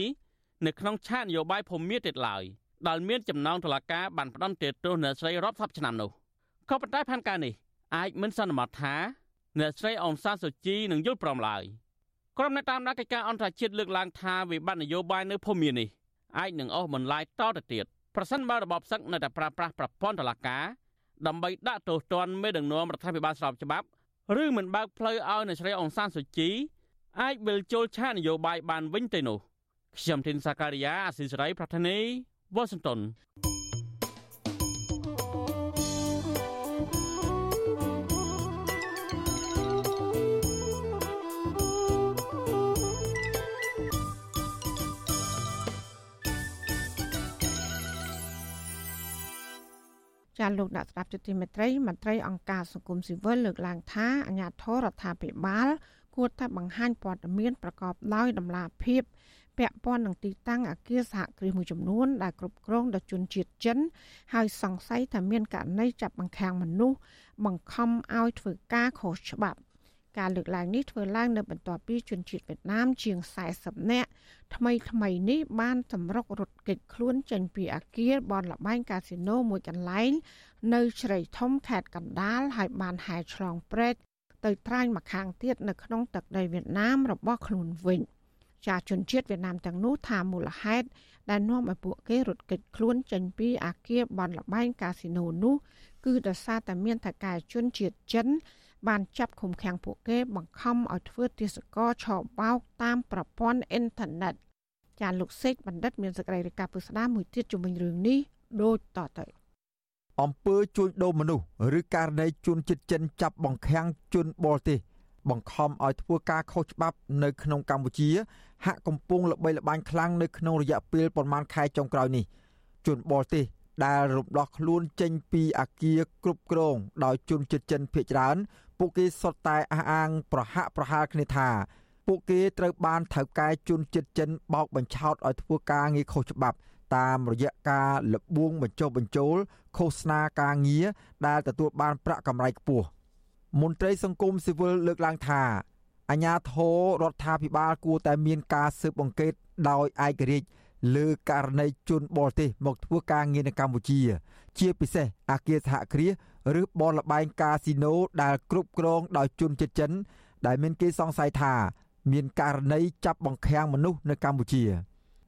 S3: នៅក្នុងឆាកនយោបាយភូមិមាទៀតឡើយ។ ដែលមានចំណងតុលាការបានផ្ដន្ទាទោសអ្នកស្រីរាប់សិបឆ្នាំនោះក៏ប៉ុន្តែផែនការនេះអាចមិនសន្មតថាអ្នកស្រីអនសាសុជីនឹងយល់ព្រមឡើយក្រុមអ្នកតាមដានកិច្ចការអន្តរជាតិលើកឡើងថាវិបត្តិនយោបាយនៅភូមិនេះអាចនឹងអស់បន្លាយតទៅទៀតប្រសិនបើរបបសឹកនៅតែប្រើប្រាស់ប្រព័ន្ធតុលាការដើម្បីដាក់ទោសទណ្ឌមេដឹកនាំរដ្ឋាភិបាលស្របច្បាប់ឬមិនបើកផ្លូវឲ្យអ្នកស្រីអង្សានសុជីអាចវិលចូលឆាកនយោបាយបានវិញទេនោះខ្ញុំធីនសាការីយ៉ាអស៊ីសេរីប្រធានី វ៉ាស៊ីនតោន
S1: ចាលោកអ្នកស្ដាប់យុតិមេត្រីមន្ត្រីអង្គការសង្គមស៊ីវិលលើកឡើងថាអាញាធររដ្ឋាភិបាល គួរតែបង្ហាញព័ត៌មានប្រកបដោយតម្លាភាព ពាក់ព័ន្ធនឹងទីតាំងអគារសហគ្រាសមួយចំនួនដែលគ្រប់គ្រងដោយជនជាតិចិន ហើយសង្ស័យថាមានករណីចាប់បង្ខាំងមនុស្សបង្ខំឲ្យធ្វើការខុសច្បាប់ការលើកឡើងនេះធ្វើឡើងនៅបន្ទាប់ពីជនជាតិវៀតណាមជាង40នាក់ថ្មីថ្មីនេះបានសម្រុករត់គេចខ្លួនចេញពីអគារបនលបែងកាស៊ីណូមួយកន្លែង នៅជ្រៃធំខេត្តកណ្ដាលហើយបានហែឆ្លងព្រែកទៅត្រាញមកខាងទៀតនៅក្នុងទឹកដីវៀតណាមរបស់ខ្លួនវិញ។ ចាជនជាតិវៀតណាមទាំងនោះថាមូលហេតុដែលនាំឲ្យពួកគេរត់គេចខ្លួនចេញពីអាគារបនលបែងកាស៊ីណូនោះគឺដោយសារតែមានថកែជនជាតិចិន បានចាប់ឃុំឃាំងពួកគេបង្ខំឲ្យធ្វើទេសកលឆបោកតាមប្រព័ន្ធអ៊ីនធឺណិតចាលោកសេកបណ្ឌិតមានសេចក្តីរាយការណ៍ពុស្ដាមួយទៀតជំវិញរឿងនេះដូចតទៅ
S2: អំពើជួញដូរមនុស្សឬករណីជនជាតិចិនចាប់បង្ខាំងជនបរទេសបង្ខំឲ្យធ្វើការខុសច្បាប់នៅក្នុងកម្ពុជា ហាក់កំពុងល្បីល្បាញខ្លាំងនៅក្នុងរយៈពេលប្រមាណខែចុងក្រោយនេះជនបរទេសដែលរំដោះខ្លួនចេញពីអាគារគ្រប់គ្រងដោយជនជាតិចិនភៀសច្រើនពួកគេសុទ្ធតែអះអាងប្រហាក់ប្រហែលគ្នាថាពួកគេត្រូវបានថៅកែជន់ចិត្តចិនបោកបញ្ឆោតឲ្យធ្វើការងារខុសច្បាប់តាមរយៈការលបួងបញ្ចុះបញ្ចូលឃោសនាការងារដែលទទួលបានប្រាក់កម្រៃខ្ពស់មន្ត្រីសង្គមស៊ីវិលលើកឡើងថា អាញាធររដ្ឋាភិបាលគួរតែមានការស៊ើបអង្កេតដោយឯករាជ្យលើករណីជនបរទេសមកធ្វើការងារនៅកម្ពុជា ជាពិសេសអាគារសហគ្រាសឬបនលបែងកាស៊ីណូដែលគ្រប់គ្រងដោយជនជាតិចិន ដែលមានគេសង្ស័យថា មានករណីចាប់បង្ខាំងមនុស្សនៅកម្ពុជា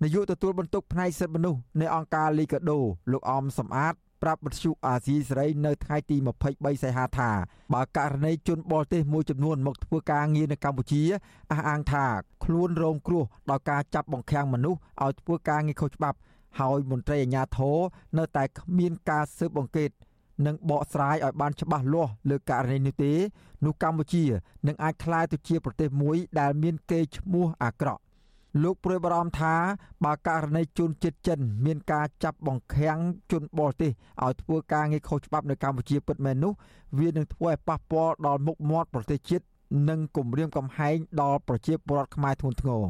S2: នាយកទទួលបន្ទុកផ្នែកសិទ្ធិមនុស្សនៃអង្គការលីកាដូលោកអមសំអាត ប្រាប់បទសុអាស៊ីសេរីនៅថ្ងៃទី23សីហាថាបើករណីជនបរទេសមួយចំនួនមកធ្វើការងារនៅកម្ពុជាអះអាងថាខ្លួនរងគ្រោះដោយការចាប់បង្ខាំងមនុស្សឲ្យធ្វើការងារខុសច្បាប់ហើយមន្ត្រីអាជ្ញាធរនៅតែគ្មានការស៊ើបអង្កេតនិងបកស្រាយឲ្យបានច្បាស់លាស់លើករណីនេះទេនោះកម្ពុជានឹងអាចក្លាយទៅជាប្រទេសមួយដែលមានកេរ្តិ៍ឈ្មោះអាក្រក់ លោកព្រួយបារម្ភថាបើករណីជនជាតិចិន មានការចាប់បង្ខាំងជនបរទេសឲ្យធ្វើការងារខុសច្បាប់នៅកម្ពុជាពិតមែននោះវានឹងធ្វើឲ្យប៉ះពាល់ដល់មុខមាត់ប្រទេសជាតិនិងគំរាមកំហែងដល់ប្រជាពលរដ្ឋខ្មែរធ្ងន់ធ្ងរ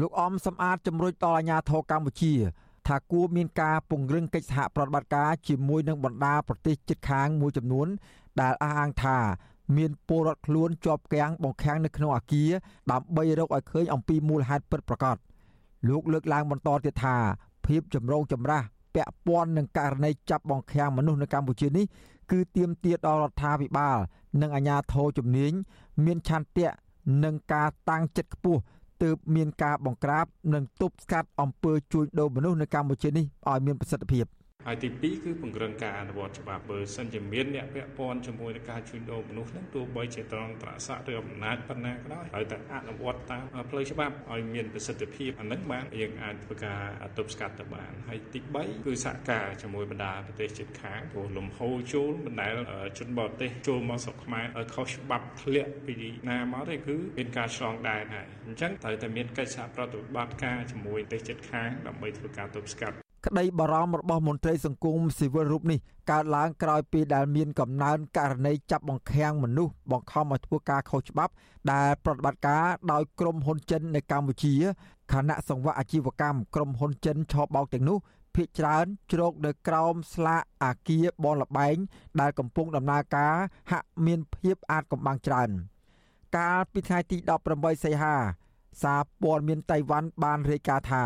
S2: លោកអំសំអាតជំរុញដល់អាជ្ញាធរកម្ពុជា ថាគួរមានការពង្រឹងកិច្ចសហប្រតិបត្តិការជាមួយនឹងបណ្ដាប្រទេសជិតខាងមួយចំនួន ដែលអះអាងថា មានពលរដ្ឋខ្លួនជាប់គាំងបង្ខាំងនៅក្នុងអាគារដើម្បីរកឲ្យឃើញអំពីមូលហេតុពិតប្រាកដលោកលើកឡើងបន្តទៀតថាភាពចម្រូងចម្រាសពាក់ព័ន្ធនឹងករណីចាប់បង្ខាំងមនុស្សនៅកម្ពុជានេះគឺទាមទារដល់រដ្ឋាភិបាល និងអាជ្ញាធរជំនាញមានឆន្ទៈនិងការតាំងចិត្តខ្ពស់ទើបមានការបង្ក្រាប និងទប់ស្កាត់អំពើជួញដូរមនុស្សនៅកម្ពុជានេះឲ្យមានប្រសិទ្ធភាព។
S16: ហើយទី2គឺពង្រឹងការអនុវត្តច្បាប់បើសិនជាមានអ្នកពាក់ព័ន្ធជាមួយនឹងការជួញដូរមនុស្សហ្នឹងទោះបីជាត្រង់ត្រាស័កឬអំណាចប៉ុណ្ណាក៏ដោយហើយតែអនុវត្តតាមផ្លូវច្បាប់ឲ្យមានប្រសិទ្ធភាពអាហ្នឹងបានយើងអាចធ្វើការទប់ស្កាត់ទៅបានហើយទី3គឺសហការជាមួយបណ្ដាប្រទេសជិតខាងព្រោះលំហូរចូលបណ្ដាជនបរទេសចូលមកស្រុកខ្មែរឲ្យខុសច្បាប់ធ្លាក់ពីណាមកទេគឺមានការឆ្លងដែនហើយអញ្ចឹងត្រូវតែមានកិច្ចសហប្រតិបត្តិការជាមួយប្រទេសជិតខាងដើម្បីធ្វើការទប់ស្កាត់
S2: ក្តីបារម្ភរបស់មន្ត្រីសង្គមស៊ីវិលរូបនេះកើតឡើងក្រោយពីដែលមានកំណើនករណីចាប់បង្ខាំងមនុស្សបង្ខំឲ្យធ្វើការខុសច្បាប់ដែលប្រតិបត្តិការដោយក្រុមហ៊ុនចិននៅកម្ពុជាខណៈសង្វាក់អាជីវកម្មក្រុមហ៊ុនចិនឆបោកទាំងនោះភ ieck ច្រើនជ្រកនៅក្រោមស្លាកអាគារបនលបែងដែលកំពុងដំណើរការហាក់មានភាពអាចកំបាំងច្រើន កាលពីថ្ងៃទី18សីហាសារព័ត៌មានតៃវ៉ាន់បានរាយការណ៍ថា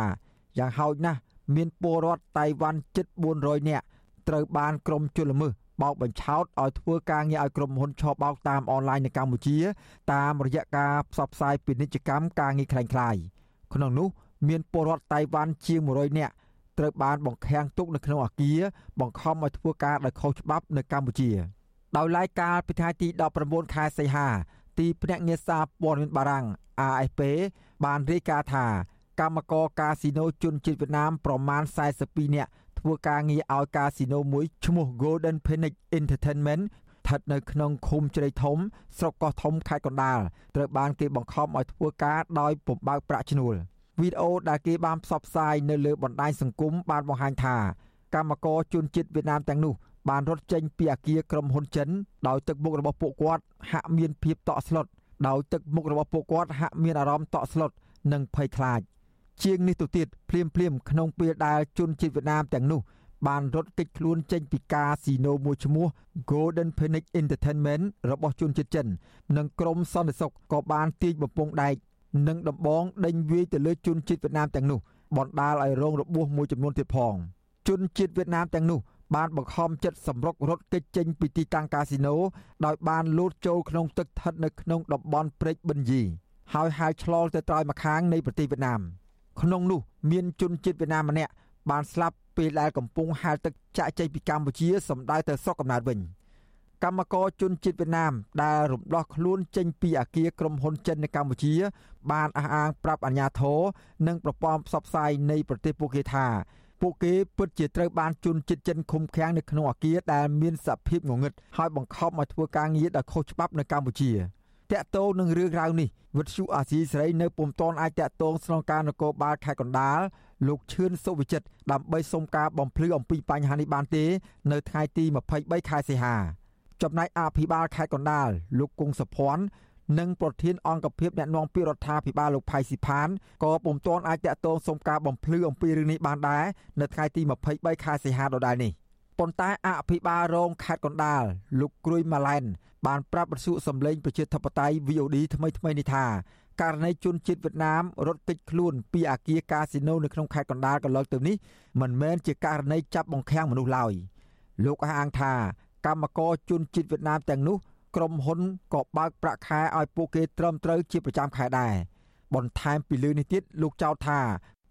S2: យ៉ាងហោចណាស់ មានពលរដ្ឋតៃវ៉ាន់ជិត400នាក់ត្រូវបានក្រុមជលមើសបោកបញ្ឆោតឲ្យធ្វើការងារឲ្យក្រុមហ៊ុនឆបោកតាមអនឡាញនៅកម្ពុជា តាមរយៈការផ្សព្វផ្សាយពាណិជ្ជកម្មការងារคล้ายៗក្នុងនោះមានពលរដ្ឋតៃវ៉ាន់ជាង100នាក់ត្រូវបានបង្ខាំងទុកនៅក្នុងអាគារបង្ខំឲ្យធ្វើការដោយខុសច្បាប់នៅកម្ពុជា ដោយឡែកកាលពីថ្ងៃទី19ខែសីហាទីភ្នាក់ងារសារព័ត៌មានបារាំង AFP បានរាយការណ៍ថា កម្មករកាស៊ីណូជនជាតិវៀតណាមប្រមាណ42នាក់ធ្វើការងារឲ្យកាស៊ីណូមួយឈ្មោះ Golden Phoenix Entertainment ស្ថិតនៅក្នុងឃុំជ្រៃធំស្រុកកោះធំខេត្តកណ្ដាលត្រូវបានគេបង្ខំឲ្យធ្វើការដោយពំបើកប្រាក់ឈ្នួលវីដេអូដែលគេបានផ្សព្វផ្សាយនៅលើបណ្ដាញសង្គមបានបង្ហាញថាកម្មករជនជាតិវៀតណាមទាំងនោះបានរត់ចេញពីអគារក្រុមហ៊ុនចិនដោយទឹកមុខរបស់ពួកគាត់ហាក់មានភាពតក់ស្លុតដោយទឹកមុខរបស់ពួកគាត់ហាក់មានអារម្មណ៍តក់ស្លុតនិងភ័យខ្លាច។ ជាងនេះទៅទៀតភ្លាមភ្លាមក្នុងពេលដែលជនជាតិវៀតណាមទាំងនោះ បានរត់គេចខ្លួនចេញពីកាស៊ីណូមួយឈ្មោះ Golden Phoenix Entertainment របស់ជនជាតិចិន និងក្រុមសន្តិសុខក៏បានទាញបំពង់ដែកនិងដំបងដេញវាយទៅលើជនជាតិវៀតណាមទាំងនោះបណ្ដាលឲ្យរងរបួសមួយចំនួនទៀតផងជនជាតិវៀតណាមទាំងនោះបានបង្ខំចិត្តសម្រុករត់គេចចេញពីទីតាំងកាស៊ីណូដោយបានលោតចូលក្នុងទឹកស្ថិតនៅក្នុងតំបន់ព្រែកបិនយីហើយហែលឆ្លងទៅត្រើយម្ខាងនៃប្រទេសវៀតណាម។ ក្នុងនោះមានជនជាតិវៀតណាមម្នាក់បានស្លាប់ពេលដែលកំពុងហែលទឹកចាក់ចេញពីកម្ពុជាសម្ដៅទៅស្រុកកំណើតវិញកម្មករជនជាតិវៀតណាមដែលរំដោះខ្លួនចេញពីអាគារក្រុមហ៊ុនចិននៅកម្ពុជា បានអះអាងប្រាប់អាជ្ញាធរនិងប្រព័ន្ធផ្សព្វផ្សាយនៃប្រទេសពួកគេថាពួកគេពិតជាត្រូវបានជនជាតិចិនឃុំឃាំងនៅក្នុងអាគារដែលមានសភាពងងឹតហើយបង្ខំឲ្យធ្វើការងារដោយខុសច្បាប់នៅកម្ពុជា។ តកតោនឹងរឿងរ៉ាវនេះវិទ្យុអាស៊ីសេរីនៅពុំទាន់អាចតកតងស្នងការនគរបាលខេត្តកណ្ដាលលោកឈឿនសុវិចិត្រដើម្បីសុំការបំភ្លឺអំពីបញ្ហានេះបានទេ នៅថ្ងៃទី23ខែសីហា ចំណែកអភិបាលខេត្តកណ្ដាលលោកគង់សុភ័ណ្ឌនិងប្រធានអង្គភិបអ្នកណែនាំពាក្យរដ្ឋាភិបាលលោកផៃស៊ីផានក៏ពុំទាន់អាចតាក់ទងសុំការបំភ្លឺអំពីរឿងនេះបានដែរនៅថ្ងៃទី23ខែសីហាដដែលនេះប៉ុន្តែអភិបាលរងខេត្តកណ្ដាលលោកគ្រួយម៉ាឡែន បានប្រាប់បទសុសម្លេងប្រជាធិបតេយ្យ VOD ថ្មីថ្មីនេះថាករណីជនជាតិវៀតណាមរត់គេចខ្លួនពីអាគារកាស៊ីណូនៅក្នុងខេត្តកណ្ដាលកន្លងទៅនេះមិនមែនជាករណីចាប់បង្ខាំងមនុស្សឡើយលោកអះអាងថាកម្មករជនជាតិវៀតណាមទាំងនោះក្រុមហ៊ុនក៏បើកប្រាក់ខែឲ្យពួកគេត្រឹមត្រូវជាប្រចាំខែដែរបន្ថែមពីលើនេះទៀតលោកចោទថា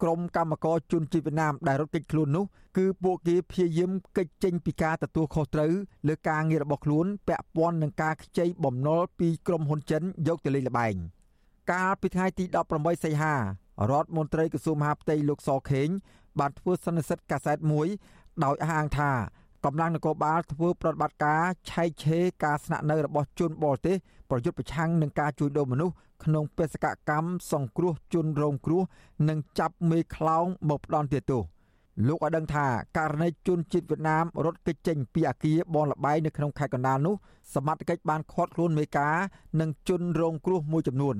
S2: ក្រុមកម្មករជនជាតិវៀតណាមដែលរត់គេចខ្លួននោះគឺពួកគេព្យាយាមគេចចេញពីការទទួលខុសត្រូវលើការងាររបស់ខ្លួនពាក់ព័ន្ធនឹងការខ្ចីបំណុលពីក្រុមហ៊ុនចិនយកទៅលេងល្បែងកាលពីថ្ងៃទី18សីហារដ្ឋមន្ត្រីក្រសួងមហាផ្ទៃលោកសខេងបានធ្វើសន្និសីទកាសែតមួយដោយអះអាងថា កម្លាំងនគរបាលធ្វើប្រតិបត្តិការឆែកឆេរការស្នាក់នៅរបស់ជនបរទេសប្រយុទ្ធប្រឆាំងនឹងការជួញដូរមនុស្សក្នុងបេសកកម្មសង្គ្រោះជនរងគ្រោះនិងចាប់មេខ្លោងមកផ្ដន់ទោសលោកឲ្យដឹងថាករណីជនជាតិវៀតណាមរត់គេចចេញពីអាគារបនលបែងនៅក្នុងខេត្តកណ្ដាលនោះសមត្ថកិច្ចបានឃាត់ខ្លួនមេការនិងជនរងគ្រោះមួយចំនួន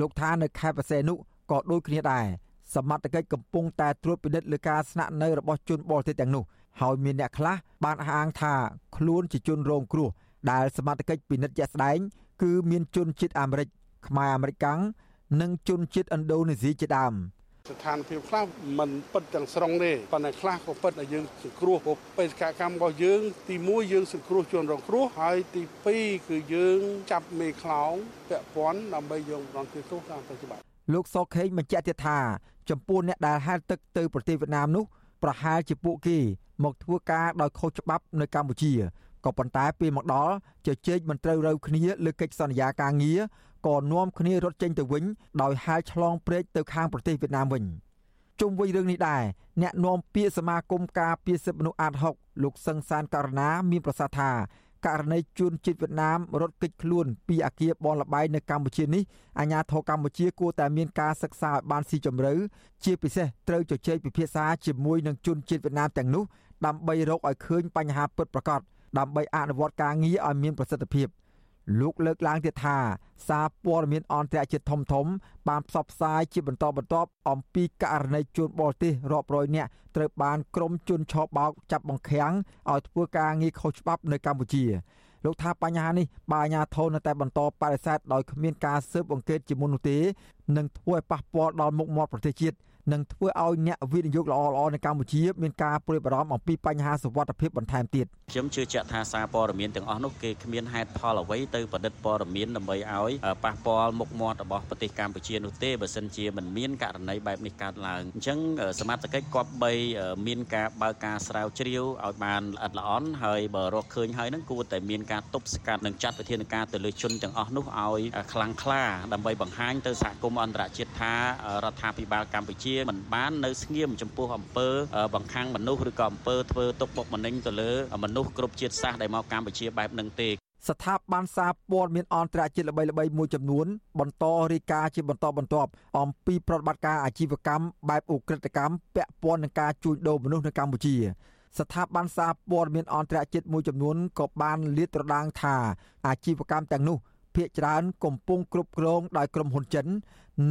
S2: លោកថានៅខេត្តបរសេនុក៏ដូចគ្នាដែរសមត្ថកិច្ចកំពុងតែត្រួតពិនិត្យលើការស្នាក់នៅរបស់ជនបរទេសទាំងនោះ ហើយមានអ្នកខ្លះបានអះអាងថាខ្លួនជាជនរងគ្រោះដែលសមត្ថកិច្ចពិនិត្យជាក់ស្ដែង គឺមានជនជាតិអាមេរិកខ្មែរអាមេរិកាំងនិងជនជាតិឥណ្ឌូនេស៊ីជាដើម
S18: ស្ថានភាពខ្លះมันពិតទាំងស្រុងទេប៉ុន្តែខ្លះក៏ពិតដែលយើងសង្គ្រោះបេសកកម្មរបស់យើង ទី1យើងសង្គ្រោះជនរងគ្រោះហើយទី2គឺយើងចាប់មេខ្លោងពាក់ព័ន្ធដើម្បីយករងគ្រោះទោសតាមប្រតិបត្តិ
S2: លោកសខេងបញ្ជាក់ទៀតថាចំពោះអ្នកដែលហែលទឹកទៅប្រទេសវៀតណាមនោះ ប្រហែលជាពួកគេ មកធ្វើការដោយខុសច្បាប់នៅកម្ពុជាក៏ប៉ុន្តែពេលមកដល់ជជែកមិនត្រូវរូវគ្នាលើកិច្ចសន្យាការងារក៏នាំគ្នារត់ចេញទៅវិញដោយហែលឆ្លងព្រែកទៅខាងប្រទេសវៀតណាមវិញជុំវិញរឿងនេះដែរអ្នកនាំពាក្យសមាគមការពារសិទ្ធិមនុស្សអាត6លោកសឹងសានករណាមានប្រសាសន៍ថា ករណីជនជាតិវៀតណាមរត់គេចខ្លួនពីអាគារបនលបែងនៅកម្ពុជានេះអាជ្ញាធរកម្ពុជាគួរតែមានការសិក្សាឲ្យបានស៊ីជម្រៅជាពិសេសត្រូវជជែកពិភាក្សាជាមួយនឹងជនជាតិវៀតណាមទាំងនោះដើម្បីរកឲ្យឃើញបញ្ហាពិតប្រាកដដើម្បីអនុវត្តការងារឲ្យមានប្រសិទ្ធភាព លោកលើកឡើងទៀតថាសារព័ត៌មានអន្តរជាតិធំធំ បានផ្សព្វផ្សាយជាបន្តបន្ទាប់អំពីករណីជួនបរទេសរាប់រយនាក់ត្រូវបានក្រុមជនឆបោកចាប់បង្ខាំងឲ្យធ្វើការងារខុសច្បាប់នៅកម្ពុជាលោកថាបញ្ហានេះបើអាជ្ញាធរនៅតែបន្តបដិសេធដោយគ្មានការស៊ើបអង្កេតជាមុននោះទេនឹងធ្វើឲ្យប៉ះពាល់ដល់មុខមាត់ប្រទេសជាតិ និងធ្វើឲ្យអ្នកវិនិយោគល្អៗនៅកម្ពុជាមានការព្រួយបារម្ភអំពីបញ្ហាសុវត្ថិភាពបន្ថែមទៀត
S19: ខ្ញុំជឿជាក់ថាសារព័ត៌មានទាំងអស់នោះគេគ្មានហេតុផលអ្វីទៅប្រឌិតព័ត៌មានដើម្បីឲ្យប៉ះពាល់មុខមាត់របស់ប្រទេសកម្ពុជានោះទេបើសិនជាមិនមានករណីបែបនេះកើតឡើងអញ្ចឹងសមាជិកគប្បីមានការបើកការស្រាវជ្រាវឲ្យបានល្អិតល្អន់ហើយបើរកឃើញហើយនឹងគួរតែមានការទប់ស្កាត់និងចាត់វិធានការទៅលើជនទាំងអស់នោះឲ្យខ្លាំងក្លាដើម្បីបង្ហាញទៅសហគមន៍អន្តរជាតិថារដ្ឋាភិបាលកម្ពុជាមិនបាននៅស្ងៀមចំពោះអំពើបង្ខាំងមនុស្សឬក៏អំពើធ្វើទុកបុកម្នេញទៅលើមនុស្សគ្រប់ជាតិសាសន៍ដែលមកកម្ពុជាបែបនឹងទេ
S2: ស្ថាប័នសារព័ត៌មានអន្តរជាតិល្បីៗមួយចំនួន បន្តរាយការណ៍ជាបន្តបន្ទាប់អំពីប្រតិបត្តិការអាជីវកម្មបែបឧក្រិដ្ឋកម្មពាក់ព័ន្ធនឹងការជួញដូរមនុស្សនៅកម្ពុជាស្ថាប័នសារព័ត៌មានអន្តរជាតិមួយចំនួនក៏បានលាតត្រដាងថាអាជីវកម្មទាំងនោះភាគច្រើនកំពុងគ្រប់គ្រងដោយក្រុមហ៊ុនចិន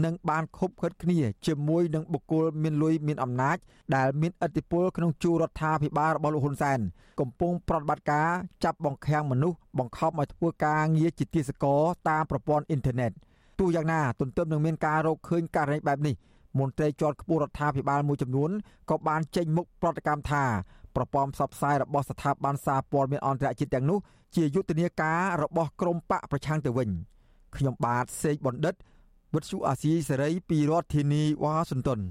S2: និងបានខុបខិតគ្នាជាមួយនឹងបុគ្គលមានលុយមានអំណាច ដែលមានឥទ្ធិពលក្នុងជួររដ្ឋាភិបាលរបស់លោកហ៊ុនសែនកំពុងប្រតិបត្តិការចាប់បង្ខាំងមនុស្សបង្ខំឲ្យធ្វើការងារជាទាសករតាមប្រព័ន្ធអ៊ីនធឺណិតទោះយ៉ាងណាទន្ទឹមនឹងមានការរកឃើញករណីបែបនេះមន្ត្រីជាន់ខ្ពស់រដ្ឋាភិបាលមួយចំនួនក៏បានចេញមុខប្រតិកម្មថាប្រព័ន្ធផ្សព្វផ្សាយរបស់ស្ថាប័នសារព័ត៌មានអន្តរជាតិទាំងនោះជាយុទ្ធនាការរបស់ក្រមបកប្រឆាំងទៅវិញខ្ញុំបាទសេកបណ្ឌិត វិទ្យុអាស៊ីសេរីពីរដ្ឋធានីវ៉ាស៊ីនតោន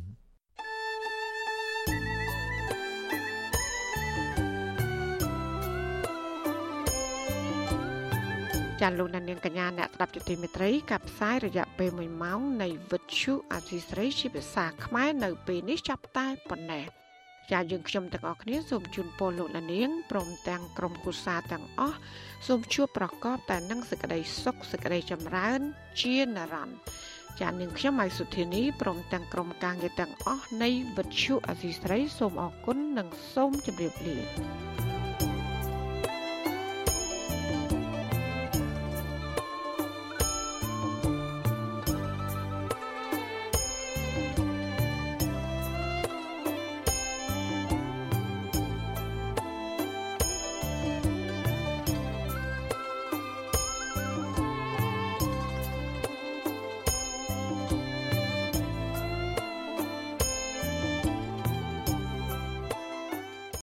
S1: ចាលោកនាងកញ្ញាអ្នកស្ដាប់ជទីមេត្រីកັບផ្សាយរយៈពេល1ម៉ោងនៃវិទ្យុអាស៊ីសេរីជាភាសាខ្មែរនៅពេលនេះចាប់តែប៉ុណ្ណេះចាយើងខ្ញុំទាំងអស់គ្នាសូមជូនពរលោកនាងព្រមទាំងក្រុមគូសាទាំងអស់សូមជួបប្រកបតែនឹងសេចក្តីសុខសេចក្តីចម្រើន ជានិរន្តរ៍ ចានាងខ្ញុំម៉ៃសុធានីព្រមទាំងក្រុមការងារទាំងអស់នៃវិទ្យុអសីស្រីសូមអរគុណនិងសូមជម្រាបលា